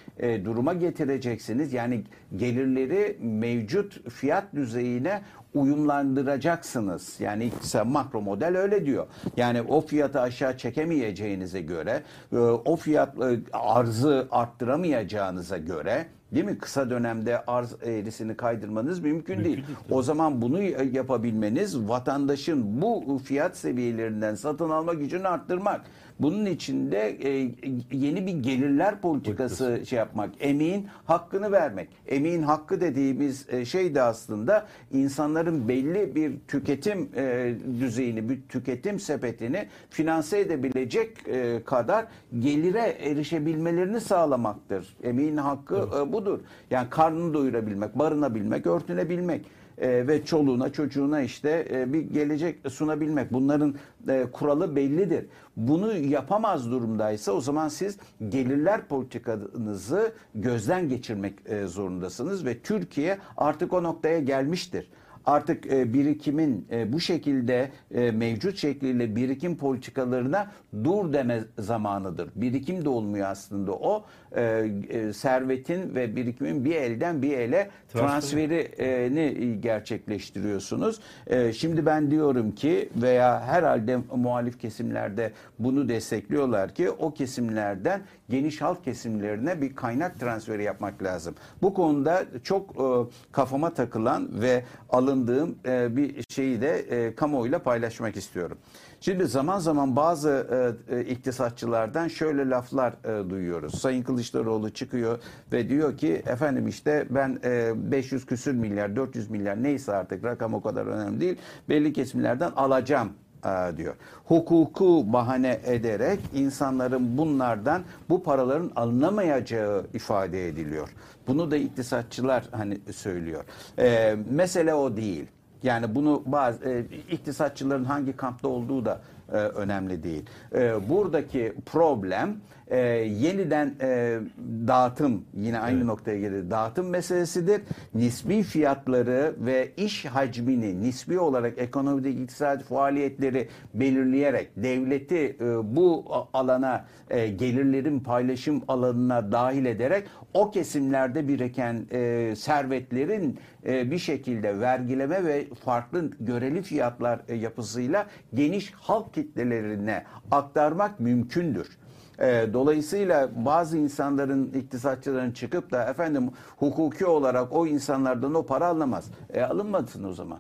duruma getireceksiniz. Yani gelirleri mevcut fiyat düzeyine uyumlandıracaksınız. Yani iktisat makro model öyle diyor. Yani o fiyatı aşağı çekemeyeceğinize göre, e, o fiyat e, arzı arttıramayacağınıza göre Değil mi? Kısa dönemde arz eğrisini kaydırmanız mümkün, değil. O zaman bunu yapabilmeniz vatandaşın bu fiyat seviyelerinden satın alma gücünü arttırmak. Bunun için de e, yeni bir gelirler politikası şey yapmak, emeğin hakkını vermek. Emeğin hakkı dediğimiz e, şey de aslında insanların belli bir tüketim e, düzeyini, bir tüketim sepetini finanse edebilecek e, kadar gelire erişebilmelerini sağlamaktır. Emeğin hakkı e, budur. Yani karnını doyurabilmek, barınabilmek, örtünebilmek e, ve çoluğuna çocuğuna işte e, bir gelecek sunabilmek. Bunların e, kuralı bellidir. Bunu yapamaz durumdaysa o zaman siz gelirler politikanızı gözden geçirmek e, zorundasınız ve Türkiye artık o noktaya gelmiştir. Artık e, birikimin e, bu şekilde e, mevcut şekliyle birikim politikalarına dur deme zamanıdır. Birikim de olmuyor aslında o. E, e, servetin ve birikimin bir elden bir ele Transferi. transferini gerçekleştiriyorsunuz. E, şimdi ben diyorum ki veya herhalde muhalif kesimlerde bunu destekliyorlar ki o kesimlerden geniş halk kesimlerine bir kaynak transferi yapmak lazım. Bu konuda çok e, kafama takılan ve alın alındığım e, bir şeyi de e, kamuoyuyla paylaşmak istiyorum. Şimdi zaman zaman bazı e, e, iktisatçılardan şöyle laflar e, duyuyoruz. Sayın Kılıçdaroğlu çıkıyor ve diyor ki efendim işte ben e, 500 küsür milyar 400 milyar neyse artık rakam o kadar önemli değil belli kesimlerden alacağım e, diyor. Hukuku bahane ederek insanların bunlardan bu paraların alınamayacağı ifade ediliyor. Bunu da iktisatçılar hani söylüyor. E, mesele o değil. Yani bunu bazı e, iktisatçıların hangi kampta olduğu da e, önemli değil. E, buradaki problem e, yeniden e, dağıtım yine aynı Evet. noktaya gelir. Dağıtım meselesidir. Nisbi fiyatları ve iş hacmini nisbi olarak ekonomideki iktisadi faaliyetleri belirleyerek devleti e, bu alana e, gelirlerin paylaşım alanına dahil ederek o kesimlerde biriken e, servetlerin e, bir şekilde vergileme ve farklı göreli fiyatlar e, yapısıyla geniş halk kitlelerine aktarmak mümkündür. E, Dolayısıyla bazı insanların, iktisatçıların çıkıp da efendim hukuki olarak o insanlardan o para alınamaz. E, alınmasın o zaman.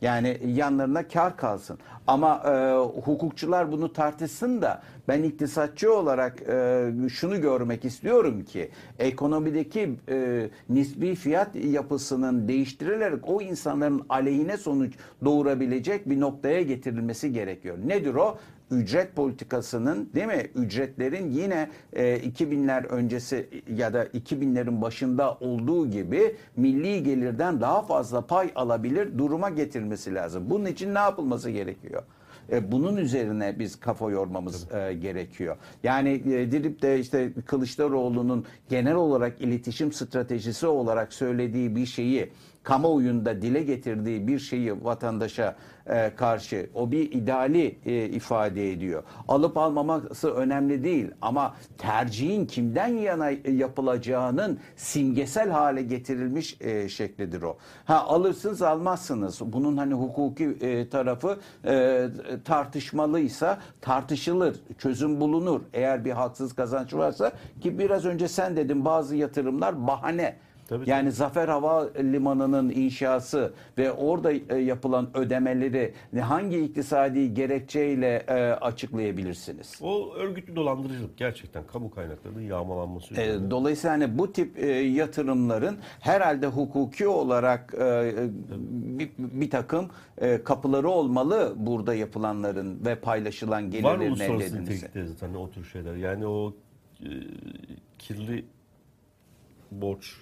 Yani yanlarına kar kalsın. Ama e, hukukçular bunu tartışsın da ben iktisatçı olarak e, şunu görmek istiyorum ki ekonomideki e, nisbi fiyat yapısının değiştirilerek o insanların aleyhine sonuç doğurabilecek bir noktaya getirilmesi gerekiyor. Nedir o? Ücret politikasının değil mi ücretlerin yine e, 2000'ler öncesi ya da 2000'lerin başında olduğu gibi milli gelirden daha fazla pay alabilir duruma getirilmesi lazım. Bunun için ne yapılması gerekiyor? E, bunun üzerine biz kafa yormamız e, gerekiyor. Yani e, Dilip de işte Kılıçdaroğlu'nun genel olarak iletişim stratejisi olarak söylediği bir şeyi kamuoyunda dile getirdiği bir şeyi vatandaşa e, karşı o bir ideali e, ifade ediyor. Alıp almaması önemli değil ama tercihin kimden yana yapılacağının simgesel hale getirilmiş e, şeklidir o. Ha alırsınız almazsınız. Bunun hani hukuki e, tarafı e, tartışmalıysa tartışılır, çözüm bulunur. Eğer bir haksız kazanç varsa ki biraz önce sen dedin bazı yatırımlar bahane. Tabii, yani Zafer Havalimanı'nın inşası ve orada e, yapılan ödemeleri hangi iktisadi gerekçeyle e, açıklayabilirsiniz? O örgütlü dolandırıcılık gerçekten kamu kaynaklarının yağmalanması üzerine. E, Dolayısıyla hani bu tip e, yatırımların herhalde hukuki olarak e, bir, bir takım e, kapıları olmalı burada yapılanların ve paylaşılan Var gelirlerin elde uluslararası edilmesi. nitelikte zaten o tür şeyler. Yani o e, kirli borç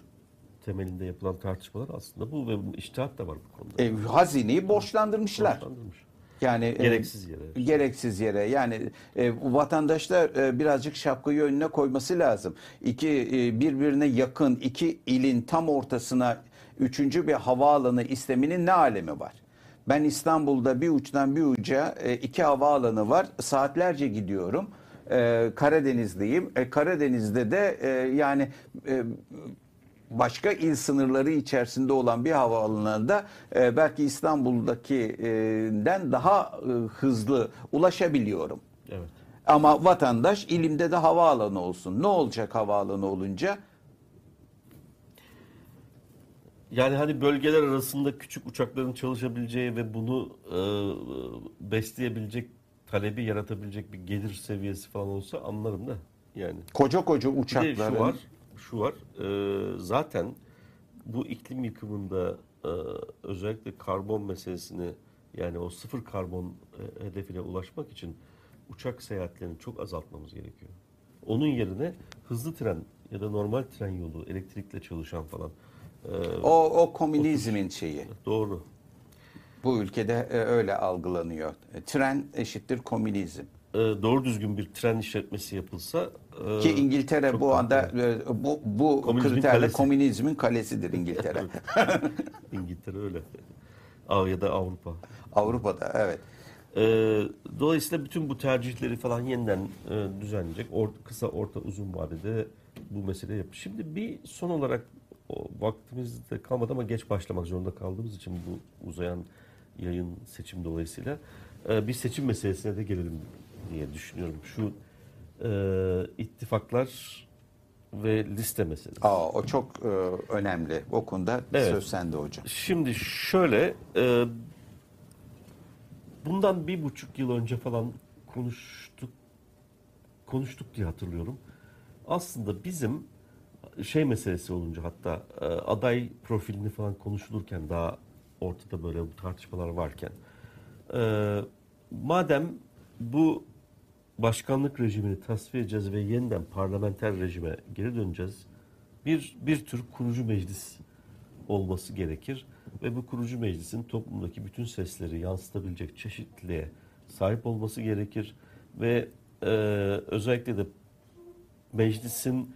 temelinde yapılan tartışmalar aslında bu ve iştihat da var bu konuda. E, hazineyi borçlandırmışlar. Borçlandırmış. Yani e, Gereksiz yere. gereksiz yere yani e, vatandaşlar e, birazcık şapkayı önüne koyması lazım. İki e, birbirine yakın iki ilin tam ortasına üçüncü bir havaalanı isteminin ne alemi var? Ben İstanbul'da bir uçtan bir uca e, iki havaalanı var. Saatlerce gidiyorum. E, Karadeniz'deyim. E, Karadeniz'de de e, yani e, başka il sınırları içerisinde olan bir havaalanında e, belki İstanbul'dakinden daha e, hızlı ulaşabiliyorum. Evet. Ama vatandaş ilimde de havaalanı olsun. Ne olacak havaalanı olunca? Yani hani bölgeler arasında küçük uçakların çalışabileceği ve bunu e, besleyebilecek, talebi yaratabilecek bir gelir seviyesi falan olsa anlarım da. Yani Koca koca Bir de uçakların şu var, şu var. e, zaten bu iklim yıkımında e, özellikle karbon meselesini yani o sıfır karbon e, hedefine ulaşmak için uçak seyahatlerini çok azaltmamız gerekiyor. Onun yerine hızlı tren ya da normal tren yolu, elektrikle çalışan falan. e, o, o komünizmin şeyi. doğru. Bu ülkede e, öyle algılanıyor. E, Tren eşittir komünizm. E, doğru düzgün bir tren işletmesi yapılsa Ki İngiltere çok bu anda e, bu, bu Komünizmin kriterle kalesi. komünizmin kalesidir İngiltere. İngiltere öyle. Ya da Avrupa. Avrupa'da evet. Ee, dolayısıyla bütün bu tercihleri falan yeniden e, düzenleyecek. Or- kısa, orta, uzun vadede bu mesele yap. Şimdi bir son olarak o, vaktimizde kalmadı ama geç başlamak zorunda kaldığımız için bu uzayan yayın seçim dolayısıyla e, bir seçim meselesine de gelelim diye düşünüyorum. Şu e, ittifaklar ve liste meselesi. Aa, o çok e, önemli. O konuda Evet. söz sende hocam. Şimdi şöyle, e, bundan bir buçuk yıl önce falan konuştuk, konuştuk diye hatırlıyorum. Aslında bizim şey meselesi olunca hatta e, aday profilini falan konuşulurken daha ortada böyle bu tartışmalar varken e, madem bu başkanlık rejimini tasfiye edeceğiz ve yeniden parlamenter rejime geri döneceğiz. Bir, bir tür kurucu meclis olması gerekir ve bu kurucu meclisin toplumdaki bütün sesleri yansıtabilecek çeşitliliğe sahip olması gerekir ve e, özellikle de meclisin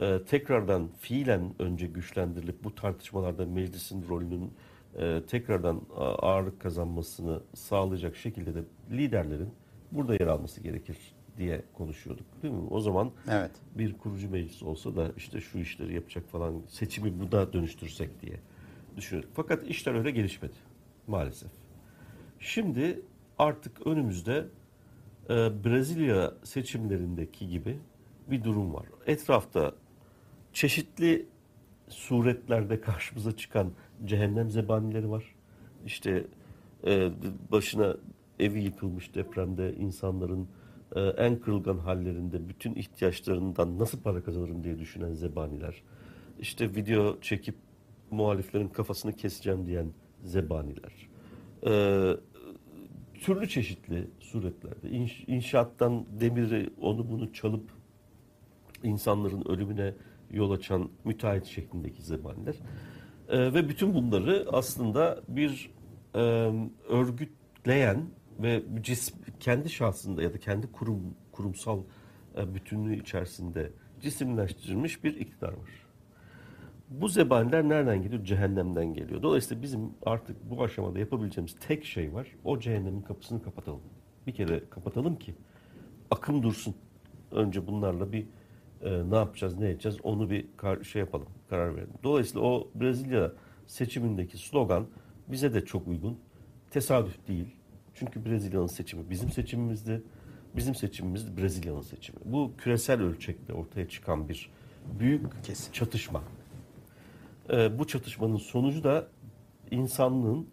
e, tekrardan fiilen önce güçlendirilip bu tartışmalarda meclisin rolünün e, tekrardan ağırlık kazanmasını sağlayacak şekilde de liderlerin burada yer alması gerekir diye konuşuyorduk değil mi? O zaman Evet. bir kurucu meclis olsa da işte şu işleri yapacak falan seçimi bu da dönüştürsek diye düşünüyorduk. Fakat işler öyle gelişmedi maalesef. Şimdi artık önümüzde e, Brezilya seçimlerindeki gibi bir durum var. Etrafta çeşitli suretlerde karşımıza çıkan cehennem zebanileri var. İşte e, başına evi yıkılmış depremde insanların e, en kırılgan hallerinde bütün ihtiyaçlarından nasıl para kazanırım diye düşünen zebaniler. İşte video çekip muhaliflerin kafasını keseceğim diyen zebaniler. E, türlü çeşitli suretlerde İnş, inşaattan demiri onu bunu çalıp insanların ölümüne yol açan müteahhit şeklindeki zebaniler. Ee, ve bütün bunları aslında bir e, örgütleyen ve cis, kendi şahsında ya da kendi kurum kurumsal e, bütünlüğü içerisinde cisimleştirilmiş bir iktidar var. Bu zebaniler nereden geliyor? Cehennemden geliyor. Dolayısıyla bizim artık bu aşamada yapabileceğimiz tek şey var. O cehennemin kapısını kapatalım. Bir kere kapatalım ki akım dursun. Önce bunlarla bir e, ne yapacağız, ne edeceğiz onu bir kar- şey yapalım, karar verelim. Dolayısıyla o Brezilya seçimindeki slogan bize de çok uygun. Tesadüf değil. Çünkü Brezilya'nın seçimi bizim seçimimizdi. Bizim seçimimiz Brezilya'nın seçimi. Bu küresel ölçekte ortaya çıkan bir büyük Kesin. çatışma. Ee, bu çatışmanın sonucu da insanlığın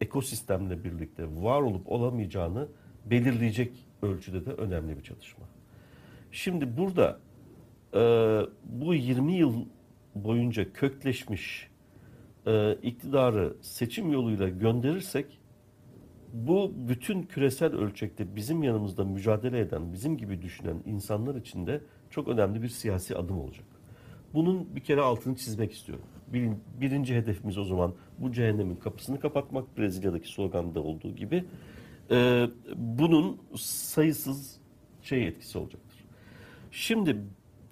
ekosistemle birlikte var olup olamayacağını belirleyecek ölçüde de önemli bir çatışma. Şimdi burada e, bu 20 yıl boyunca kökleşmiş e, iktidarı seçim yoluyla gönderirsek bu bütün küresel ölçekte bizim yanımızda mücadele eden, bizim gibi düşünen insanlar için de çok önemli bir siyasi adım olacak. Bunun bir kere altını çizmek istiyorum. Bir- birinci hedefimiz o zaman bu cehennemin kapısını kapatmak, Brezilya'daki sloganda olduğu gibi. Ee, bunun sayısız şey etkisi olacaktır. Şimdi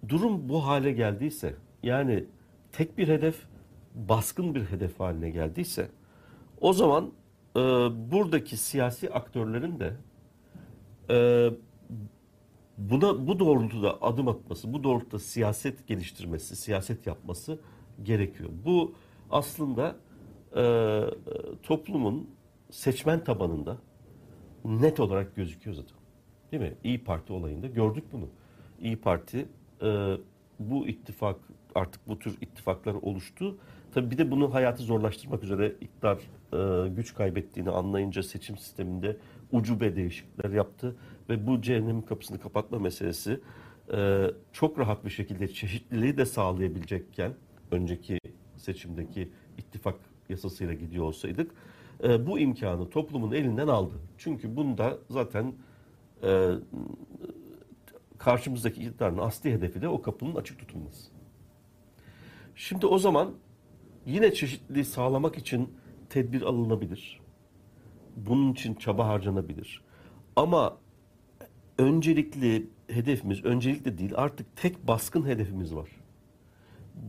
durum bu hale geldiyse, yani tek bir hedef, baskın bir hedef haline geldiyse, o zaman e, buradaki siyasi aktörlerin de e, buna bu doğrultuda adım atması, bu doğrultuda siyaset geliştirmesi, siyaset yapması gerekiyor. Bu aslında e, toplumun seçmen tabanında net olarak gözüküyor zaten. Değil mi? İyi Parti olayında gördük bunu. İyi Parti e, bu ittifak artık bu tür ittifaklar oluştu. Tabii bir de bunu hayatı zorlaştırmak üzere iktidar e, güç kaybettiğini anlayınca seçim sisteminde ucube değişiklikler yaptı ve bu cehennemin kapısını kapatma meselesi e, çok rahat bir şekilde çeşitliliği de sağlayabilecekken önceki seçimdeki ittifak yasasıyla gidiyor olsaydık e, bu imkanı toplumun elinden aldı. Çünkü bunda zaten e, karşımızdaki iktidarın asli hedefi de o kapının açık tutulması. Şimdi o zaman yine çeşitliliği sağlamak için tedbir alınabilir. Bunun için çaba harcanabilir. Ama öncelikli hedefimiz, öncelikli değil artık tek baskın hedefimiz var.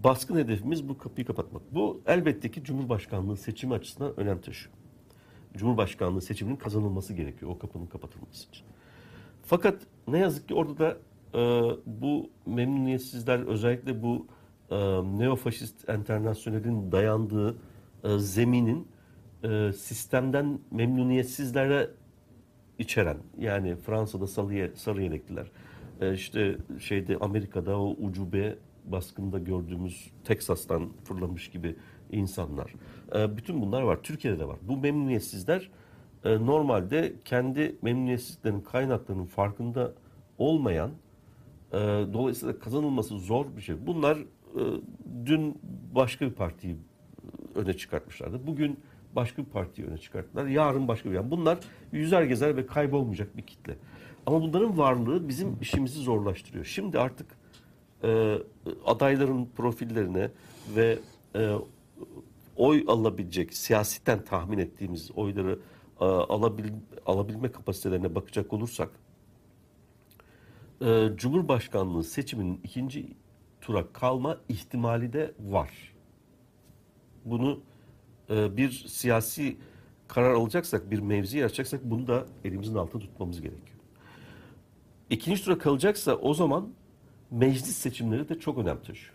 Baskın hedefimiz bu kapıyı kapatmak. Bu elbette ki Cumhurbaşkanlığı seçimi açısından önem taşıyor. Cumhurbaşkanlığı seçiminin kazanılması gerekiyor o kapının kapatılması için. Fakat ne yazık ki orada da e, bu memnuniyetsizler özellikle bu e, neofaşist enternasyonelin dayandığı e, zeminin e, sistemden memnuniyetsizlere içeren yani Fransa'da sarı, sarı yelekliler e, işte şeyde Amerika'da o ucube baskında gördüğümüz Teksas'tan fırlamış gibi insanlar. Bütün bunlar var. Türkiye'de de var. Bu memnuniyetsizler normalde kendi memnuniyetsizliklerinin kaynaklarının farkında olmayan dolayısıyla kazanılması zor bir şey. Bunlar dün başka bir partiyi öne çıkartmışlardı. Bugün başka bir partiyi öne çıkarttılar. Yarın başka bir. Yani bunlar yüzer gezer ve kaybolmayacak bir kitle. Ama bunların varlığı bizim işimizi zorlaştırıyor. Şimdi artık e, adayların profillerine ve e, oy alabilecek, siyaseten tahmin ettiğimiz oyları e, alabil, alabilme kapasitelerine bakacak olursak e, Cumhurbaşkanlığı seçiminin ikinci tura kalma ihtimali de var. Bunu e, bir siyasi karar alacaksak, bir mevzi yaratacaksak bunu da elimizin altında tutmamız gerekiyor. İkinci tura kalacaksa o zaman meclis seçimleri de çok önem taşıyor.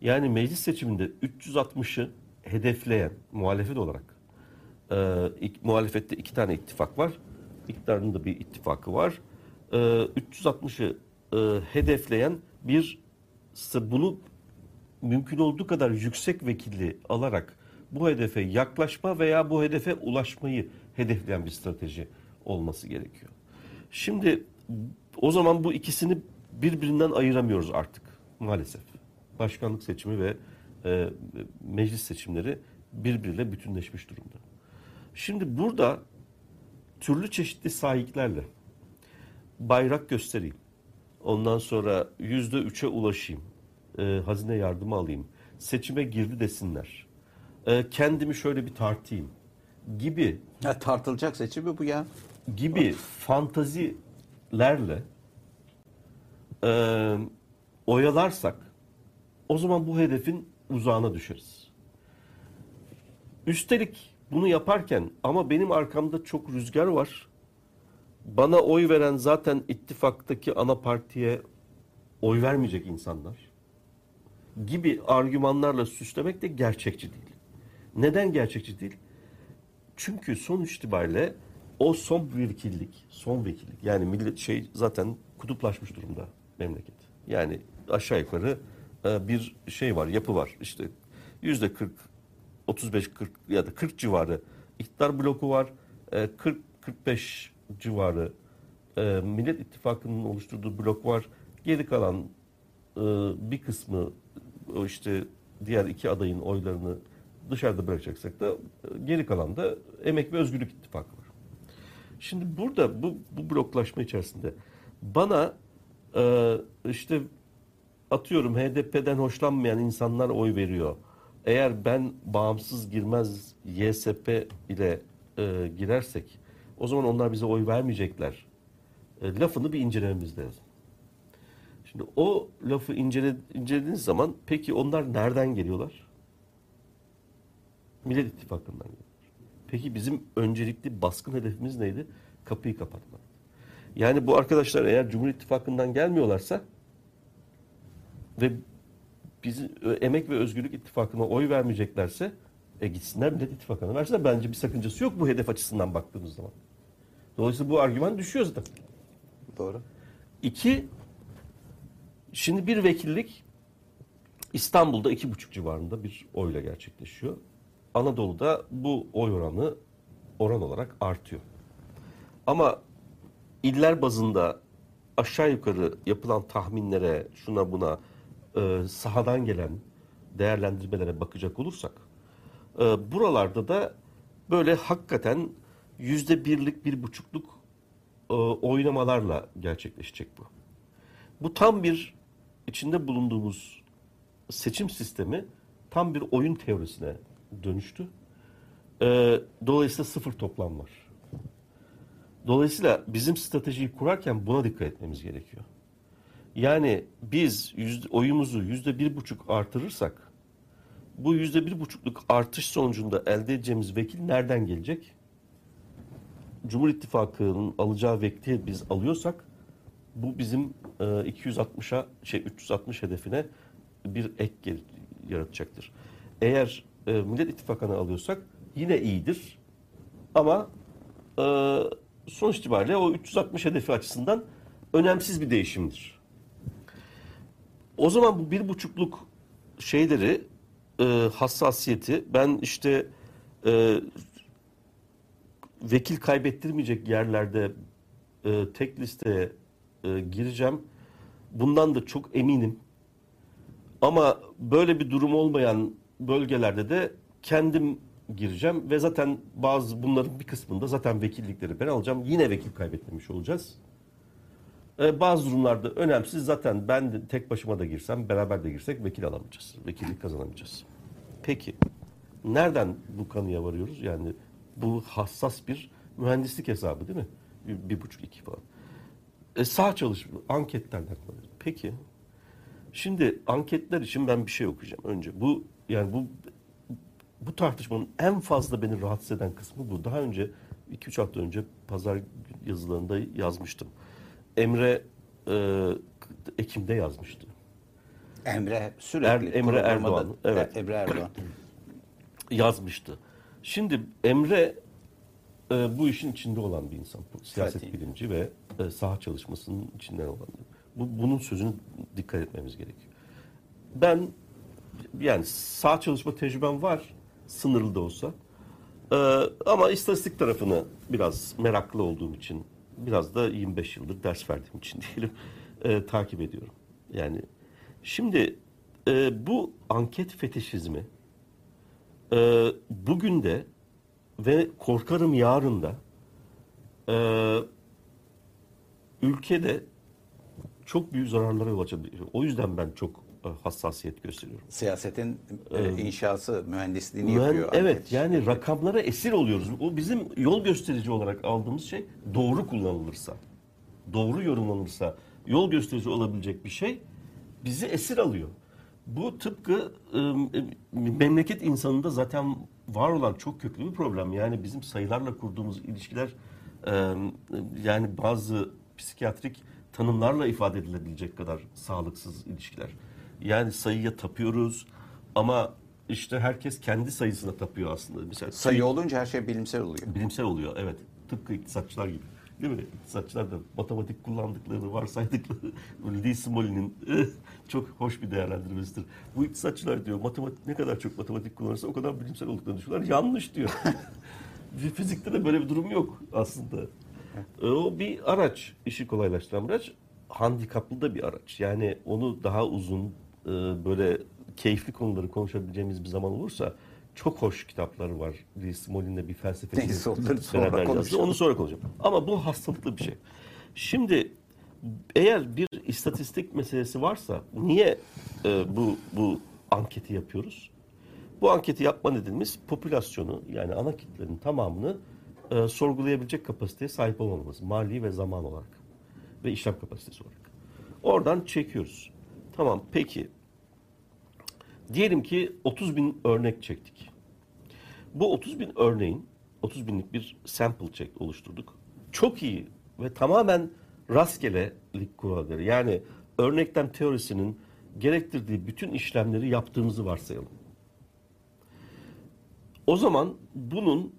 Yani meclis seçiminde 360'ı hedefleyen muhalefet olarak e, muhalefette iki tane ittifak var. İktidarın da bir ittifakı var. E, 360'ı e, hedefleyen bir bunu mümkün olduğu kadar yüksek vekilli alarak bu hedefe yaklaşma veya bu hedefe ulaşmayı hedefleyen bir strateji olması gerekiyor. Şimdi o zaman bu ikisini birbirinden ayıramıyoruz artık maalesef. Başkanlık seçimi ve e, meclis seçimleri birbiriyle bütünleşmiş durumda. Şimdi burada türlü çeşitli sahiplerle bayrak göstereyim. Ondan sonra yüzde üçe ulaşayım. E, hazine yardımı alayım. Seçime girdi desinler. E, kendimi şöyle bir tartayım gibi Ya tartılacak seçimi bu ya. gibi fantazilerle e, oyalarsak o zaman bu hedefin uzağına düşeriz. Üstelik bunu yaparken ama benim arkamda çok rüzgar var. Bana oy veren zaten ittifaktaki ana partiye oy vermeyecek insanlar gibi argümanlarla süslemek de gerçekçi değil. Neden gerçekçi değil? Çünkü sonuç itibariyle o son vekillik, son vekillik yani millet şey zaten kutuplaşmış durumda memleket. Yani aşağı yukarı e, bir şey var, yapı var. İşte yüzde 40, 35, 40 ya da 40 civarı iktidar bloku var. 40, 45 civarı e, Millet İttifakı'nın oluşturduğu blok var. Geri kalan e, bir kısmı işte diğer iki adayın oylarını dışarıda bırakacaksak da e, geri kalan da Emek ve Özgürlük İttifakı var. Şimdi burada bu, bu bloklaşma içerisinde bana e, işte atıyorum HDP'den hoşlanmayan insanlar oy veriyor. Eğer ben bağımsız girmez YSP ile e, girersek o zaman onlar bize oy vermeyecekler. E, lafını bir incelememiz lazım. Şimdi o lafı incele, incelediğiniz zaman peki onlar nereden geliyorlar? Millet İttifakı'ndan geliyorlar. Peki bizim öncelikli baskın hedefimiz neydi? Kapıyı kapatmak. Yani bu arkadaşlar eğer Cumhur İttifakı'ndan gelmiyorlarsa ve biz Emek ve Özgürlük İttifakı'na oy vermeyeceklerse e gitsinler Millet İttifakı'na versinler. Bence bir sakıncası yok bu hedef açısından baktığımız zaman. Dolayısıyla bu argüman düşüyor zaten. Doğru. İki, şimdi bir vekillik İstanbul'da iki buçuk civarında bir oyla gerçekleşiyor. Anadolu'da bu oy oranı oran olarak artıyor. Ama iller bazında aşağı yukarı yapılan tahminlere, şuna buna e, sahadan gelen değerlendirmelere bakacak olursak, e, buralarda da böyle hakikaten yüzde birlik, bir buçukluk e, oynamalarla gerçekleşecek bu. Bu tam bir içinde bulunduğumuz seçim sistemi tam bir oyun teorisine dönüştü. E, dolayısıyla sıfır toplam var. Dolayısıyla bizim stratejiyi kurarken buna dikkat etmemiz gerekiyor. Yani biz yüzde, oyumuzu yüzde bir buçuk artırırsak bu yüzde bir buçukluk artış sonucunda elde edeceğimiz vekil nereden gelecek? Cumhur İttifakı'nın alacağı vekili biz alıyorsak bu bizim e, 260'a şey 360 hedefine bir ek gel- yaratacaktır. Eğer e, Millet İttifakı'nı alıyorsak yine iyidir. Ama e, sonuç itibariyle o 360 hedefi açısından önemsiz bir değişimdir. o zaman bu bir buçukluk şeyleri e, hassasiyeti ben işte e, vekil kaybettirmeyecek yerlerde e, tek listeye e, gireceğim. Bundan da çok eminim. Ama böyle bir durum olmayan bölgelerde de kendim gireceğim ve zaten bazı bunların bir kısmında zaten vekillikleri ben alacağım. Yine vekil kaybetmemiş olacağız. Ee, bazı durumlarda önemsiz zaten ben de tek başıma da girsem beraber de girsek vekil alamayacağız. Vekillik kazanamayacağız. Peki nereden bu kanıya varıyoruz? Yani bu hassas bir mühendislik hesabı değil mi? Bir, bir buçuk iki falan. E, sağ çalışma anketlerden. Peki Şimdi anketler için ben bir şey okuyacağım önce. Bu yani bu bu tartışmanın en fazla beni rahatsız eden kısmı bu. Daha önce 2-3 hafta önce pazar yazılarında yazmıştım. Emre e, Ekim'de yazmıştı. Emre sürekli. Er- Emre Erdoğan, evet. Emre Erdoğan. Yazmıştı. Şimdi Emre e, bu işin içinde olan bir insan. Bu Siyaset Fatih. bilimci ve e, saha çalışmasının içinden olan. Bu, bunun sözünü dikkat etmemiz gerekiyor. Ben yani sağ çalışma tecrübem var. Sınırlı da olsa. Ee, ama istatistik tarafını biraz meraklı olduğum için biraz da 25 yıldır ders verdiğim için diyelim e, takip ediyorum. Yani şimdi e, bu anket fetişizmi e, bugün de ve korkarım yarın da e, ülkede çok büyük zararlara yol açabilir. O yüzden ben çok e, hassasiyet gösteriyorum. Siyasetin e, inşası, mühendisliğini Mühen- yapıyor. evet anket. yani rakamlara esir oluyoruz. O bizim yol gösterici olarak aldığımız şey doğru kullanılırsa, doğru yorumlanırsa yol gösterici olabilecek bir şey bizi esir alıyor. Bu tıpkı e, memleket insanında zaten var olan çok köklü bir problem. Yani bizim sayılarla kurduğumuz ilişkiler e, yani bazı psikiyatrik tanımlarla ifade edilebilecek kadar sağlıksız ilişkiler. Yani sayıya tapıyoruz ama işte herkes kendi sayısına tapıyor aslında. Mesela Sayı olunca her şey bilimsel oluyor. bilimsel oluyor evet. Tıpkı iktisatçılar gibi. Değil mi? İktisatçılar da matematik kullandıklarını varsaydıkları Lee Smoley'nin çok hoş bir değerlendirmesidir. Bu iktisatçılar diyor matematik ne kadar çok matematik kullanırsa o kadar bilimsel olduklarını düşünüyorlar. Yanlış diyor. Fizikte de böyle bir durum yok aslında. O bir araç, işi kolaylaştıran bir araç. Handikaplı da bir araç. Yani onu daha uzun, e, böyle keyifli konuları konuşabileceğimiz bir zaman olursa çok hoş kitapları var. Lee Smoley'nin bir felsefesi. Neyse, onları sonra beraber yazdı. konuşalım. Onu sonra konuşacağım. Ama bu hastalıklı bir şey. Şimdi eğer bir istatistik meselesi varsa niye e, bu bu anketi yapıyoruz? Bu anketi yapma nedenimiz popülasyonu yani ana kitlenin tamamını e, sorgulayabilecek kapasiteye sahip olmamız. Mali ve zaman olarak ve işlem kapasitesi olarak. Oradan çekiyoruz. Tamam peki. Diyelim ki 30 bin örnek çektik. Bu 30 bin örneğin 30 binlik bir sample check oluşturduk. Çok iyi ve tamamen rastgelelik kuralları. Yani örneklem teorisinin gerektirdiği bütün işlemleri yaptığımızı varsayalım. O zaman bunun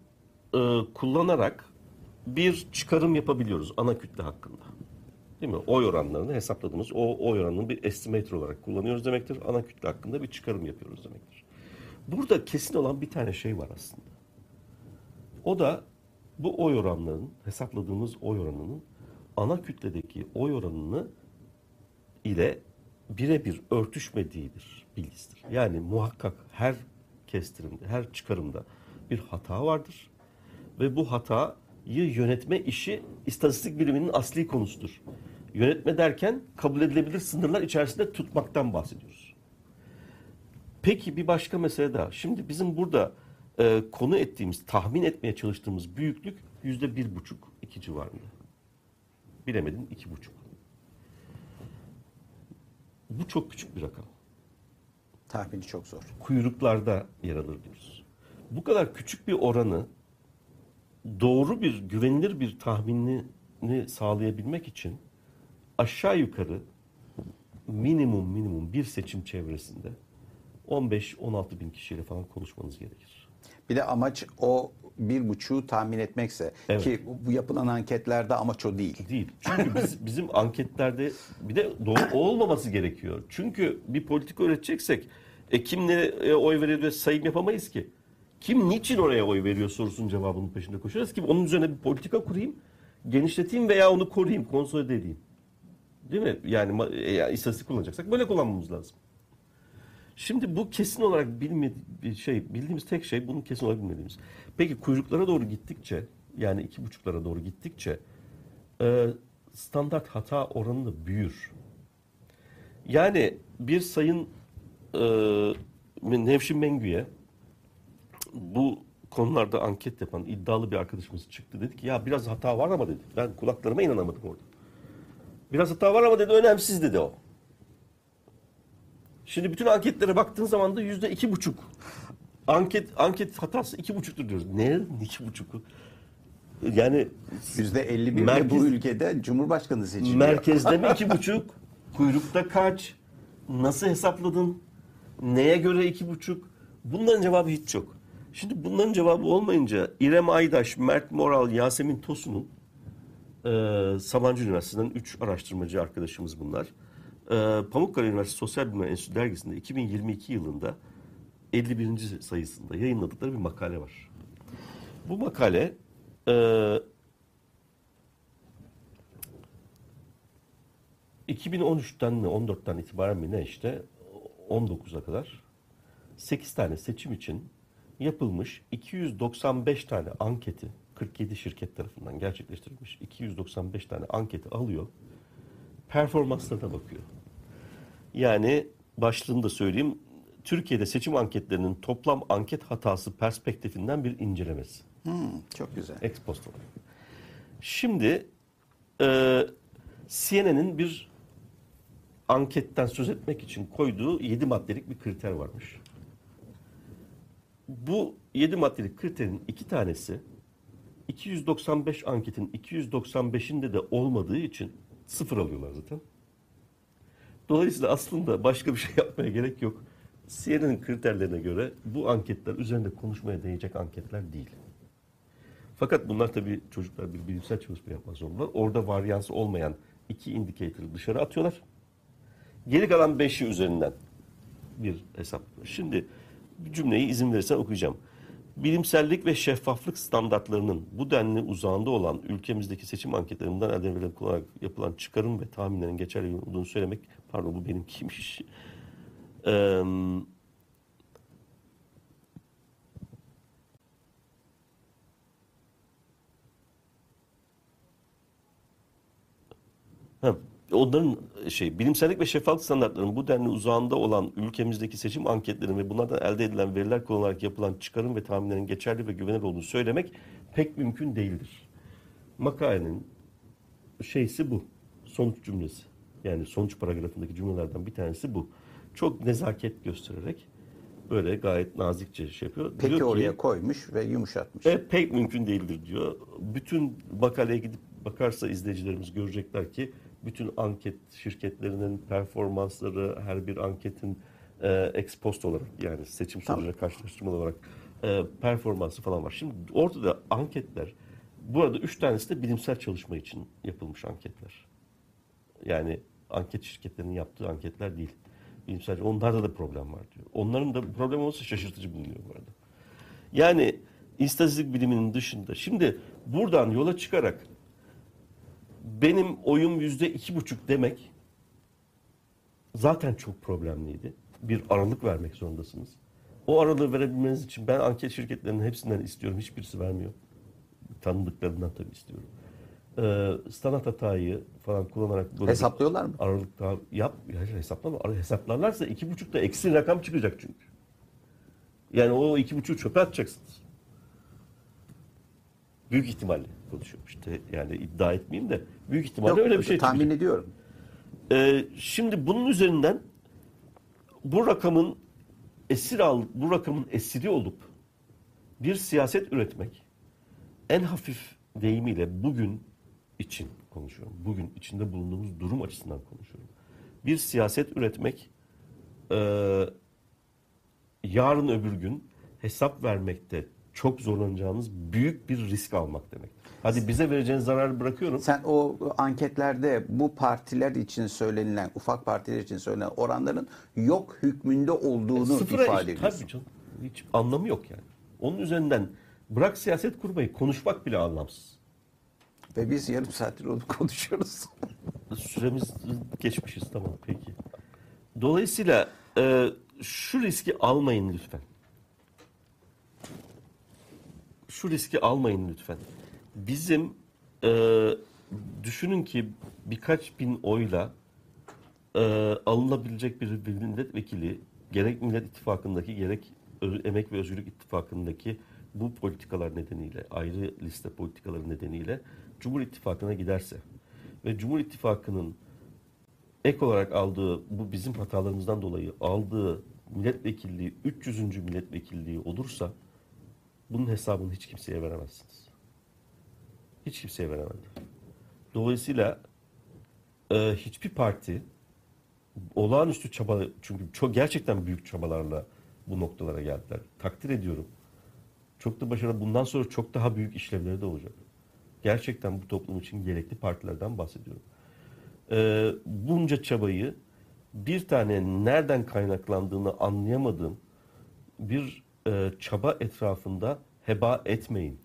e, kullanarak bir çıkarım yapabiliyoruz ana kütle hakkında. Değil mi? Oy oranlarını hesapladığımız o oy oranını bir estimator olarak kullanıyoruz demektir. Ana kütle hakkında bir çıkarım yapıyoruz demektir. Burada kesin olan bir tane şey var aslında. O da bu oy oranlarının, hesapladığımız oy oranının ana kütledeki oy oranını ile birebir örtüşmediği bir bilgisidir. Yani muhakkak her kestirimde, her çıkarımda bir hata vardır. Ve bu hatayı yönetme işi istatistik biliminin asli konusudur. Yönetme derken kabul edilebilir sınırlar içerisinde tutmaktan bahsediyoruz. Peki bir başka mesele daha. Şimdi bizim burada e, konu ettiğimiz, tahmin etmeye çalıştığımız büyüklük yüzde bir buçuk, iki civarında. Bilemedin iki buçuk. Bu çok küçük bir rakam. Tahmini çok zor. Kuyruklarda yer alır diyoruz. Bu kadar küçük bir oranı doğru bir, güvenilir bir tahminini sağlayabilmek için aşağı yukarı minimum minimum bir seçim çevresinde 15-16 bin kişiyle falan konuşmanız gerekir. Bir de amaç o bir buçuğu tahmin etmekse Evet. ki bu yapılan anketlerde amaç o değil. Değil. Çünkü biz, bizim anketlerde bir de doğru olmaması gerekiyor. Çünkü bir politika üreteceksek e, kim nereye oy veriyor diye sayım yapamayız ki. Kim niçin oraya oy veriyor sorusunun cevabının peşinde koşuyoruz ki onun üzerine bir politika kurayım, genişleteyim veya onu koruyayım, konsolide edeyim. Değil mi? Yani e, istatistik kullanacaksak böyle kullanmamız lazım. Şimdi bu kesin olarak bilmedi şey bildiğimiz tek şey bunun kesin olarak bilmediğimiz. Peki kuyruklara doğru gittikçe yani iki buçuklara doğru gittikçe e, standart hata oranı da büyür. Yani bir sayın e, Nevşin Mengü'ye bu konularda anket yapan iddialı bir arkadaşımız çıktı. Dedi ki ya biraz hata var ama dedi. Ben kulaklarıma inanamadım orada. Biraz hata var ama dedi önemsiz dedi o. Şimdi bütün anketlere baktığın zaman da yüzde iki buçuk. Anket anket hatası iki buçuktur diyoruz. Ne iki buçuk? Yani Yüzde 51 de Merkez- bu ülkede Cumhurbaşkanı seçiliyor. merkezde mi iki buçuk? Kuyrukta kaç? Nasıl hesapladın? Neye göre iki buçuk? Bunların cevabı hiç yok. Şimdi bunların cevabı olmayınca İrem Aydaş, Mert Moral, Yasemin Tosun'un e, Sabancı Üniversitesi'nden 3 araştırmacı arkadaşımız bunlar. E, Pamukkale Üniversitesi Sosyal Bilimler Enstitüsü dergisinde 2022 yılında 51. sayısında yayınladıkları bir makale var. Bu makale e, 2013'ten mi 14'ten itibaren mi ne işte 19'a kadar 8 tane seçim için yapılmış 295 tane anketi 47 şirket tarafından gerçekleştirilmiş 295 tane anketi alıyor. Performanslarına bakıyor. Yani başlığını da söyleyeyim. Türkiye'de seçim anketlerinin toplam anket hatası perspektifinden bir incelemesi. Hmm, çok güzel. Ex post olarak. Şimdi e, CNN'in bir anketten söz etmek için koyduğu 7 maddelik bir kriter varmış. Bu 7 maddelik kriterin iki tanesi 295 anketin 295'inde de olmadığı için sıfır alıyorlar zaten. Dolayısıyla aslında başka bir şey yapmaya gerek yok. CNN'in kriterlerine göre bu anketler üzerinde konuşmaya değecek anketler değil. Fakat bunlar tabii çocuklar bir bilimsel çalışma yapmak zorunda. Orada varyans olmayan iki indikatörü dışarı atıyorlar. Geri kalan beşi üzerinden bir hesap. Şimdi cümleyi izin verirsen okuyacağım. Bilimsellik ve şeffaflık standartlarının bu denli uzağında olan ülkemizdeki seçim anketlerinden elde edilen kullanarak yapılan çıkarım ve tahminlerin geçerli olduğunu söylemek, pardon bu benim kimmiş? Eee Ha, onların şey bilimsellik ve şeffaflık standartlarının bu denli uzağında olan ülkemizdeki seçim anketlerinin ve bunlardan elde edilen veriler kullanarak yapılan çıkarım ve tahminlerin geçerli ve güvenilir olduğunu söylemek pek mümkün değildir. Makalenin şeysi bu. Sonuç cümlesi. Yani sonuç paragrafındaki cümlelerden bir tanesi bu. Çok nezaket göstererek böyle gayet nazikçe şey yapıyor. Peki Diyor ki- oraya koymuş ve yumuşatmış. e, pek mümkün değildir diyor. Bütün makaleye gidip bakarsa izleyicilerimiz görecekler ki bütün anket şirketlerinin performansları her bir anketin e, ex post olarak yani seçim Tamam. sonucuyla karşılaştırmalı olarak e, performansı falan var. Şimdi ortada anketler bu arada üç tanesi de bilimsel çalışma için yapılmış anketler. Yani anket şirketlerinin yaptığı anketler değil. Bilimsel onlarda da problem var diyor. Onların da problem olması şaşırtıcı bulunuyor bu arada. Yani istatistik biliminin dışında. Şimdi buradan yola çıkarak benim oyum yüzde iki buçuk demek zaten çok problemliydi. Bir aralık vermek zorundasınız. O aralığı verebilmeniz için ben anket şirketlerinin hepsinden istiyorum. Hiçbirisi vermiyor. Tanıdıklarından tabii istiyorum. Ee, standart hatayı falan kullanarak böyle Hesaplıyorlar mı? aralık daha yap hayır, hesaplama. Hesaplarlarsa iki buçukta eksi rakam çıkacak çünkü. Yani o iki buçuğu çöpe atacaksınız. Büyük ihtimalle konuşuyorum işte. Yani iddia etmeyeyim de büyük ihtimalle Yok, öyle bir şey tahmin çıkacak. ediyorum. Ee, şimdi bunun üzerinden bu rakamın esir al, bu rakamın esiri olup bir siyaset üretmek en hafif deyimiyle bugün için konuşuyorum. Bugün içinde bulunduğumuz durum açısından konuşuyorum. Bir siyaset üretmek eee yarın öbür gün hesap vermekte çok zorlanacağınız büyük bir risk almak demek. Hadi bize vereceğiniz zararı bırakıyorum. Sen o anketlerde bu partiler için söylenilen, ufak partiler için söylenen oranların yok hükmünde olduğunu Sıfıra ifade ediyorsun. Tabii canım. Hiç anlamı yok yani. Onun üzerinden bırak siyaset kurmayı konuşmak bile anlamsız. Ve biz yarım saattir onu konuşuyoruz. Süremiz geçmişiz tamam peki. Dolayısıyla e, şu riski almayın lütfen. Şu riski almayın lütfen. Bizim e, düşünün ki birkaç bin oyla e, alınabilecek bir milletvekili gerek Millet İttifakı'ndaki gerek Emek ve Özgürlük İttifakı'ndaki bu politikalar nedeniyle ayrı liste politikaları nedeniyle Cumhur İttifakı'na giderse ve Cumhur İttifakı'nın ek olarak aldığı bu bizim hatalarımızdan dolayı aldığı milletvekilliği 300. milletvekilliği olursa bunun hesabını hiç kimseye veremezsiniz. Hiç kimseye veremezler. Dolayısıyla e, hiçbir parti olağanüstü çaba çünkü çok gerçekten büyük çabalarla bu noktalara geldiler. Takdir ediyorum. Çok da başarılı. Bundan sonra çok daha büyük işlevleri de olacak. Gerçekten bu toplum için gerekli partilerden bahsediyorum. Ee, bunca çabayı bir tane nereden kaynaklandığını anlayamadığım bir e, çaba etrafında heba etmeyin.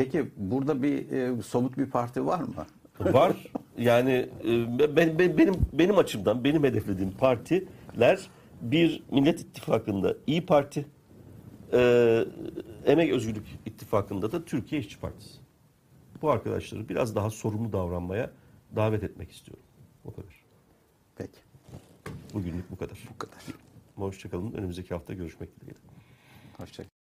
Peki burada bir e, somut bir parti var mı? Var yani e, ben, ben- benim benim açımdan benim hedeflediğim partiler bir Millet İttifakı'nda İyi Parti, e, Emek Özgürlük İttifakı'nda da Türkiye İşçi Partisi. Bu arkadaşları biraz daha sorumlu davranmaya davet etmek istiyorum. O kadar. Peki Bugünlük bu kadar. bu kadar. Hoşçakalın. Önümüzdeki hafta görüşmek dileğiyle. Hoşçakalın.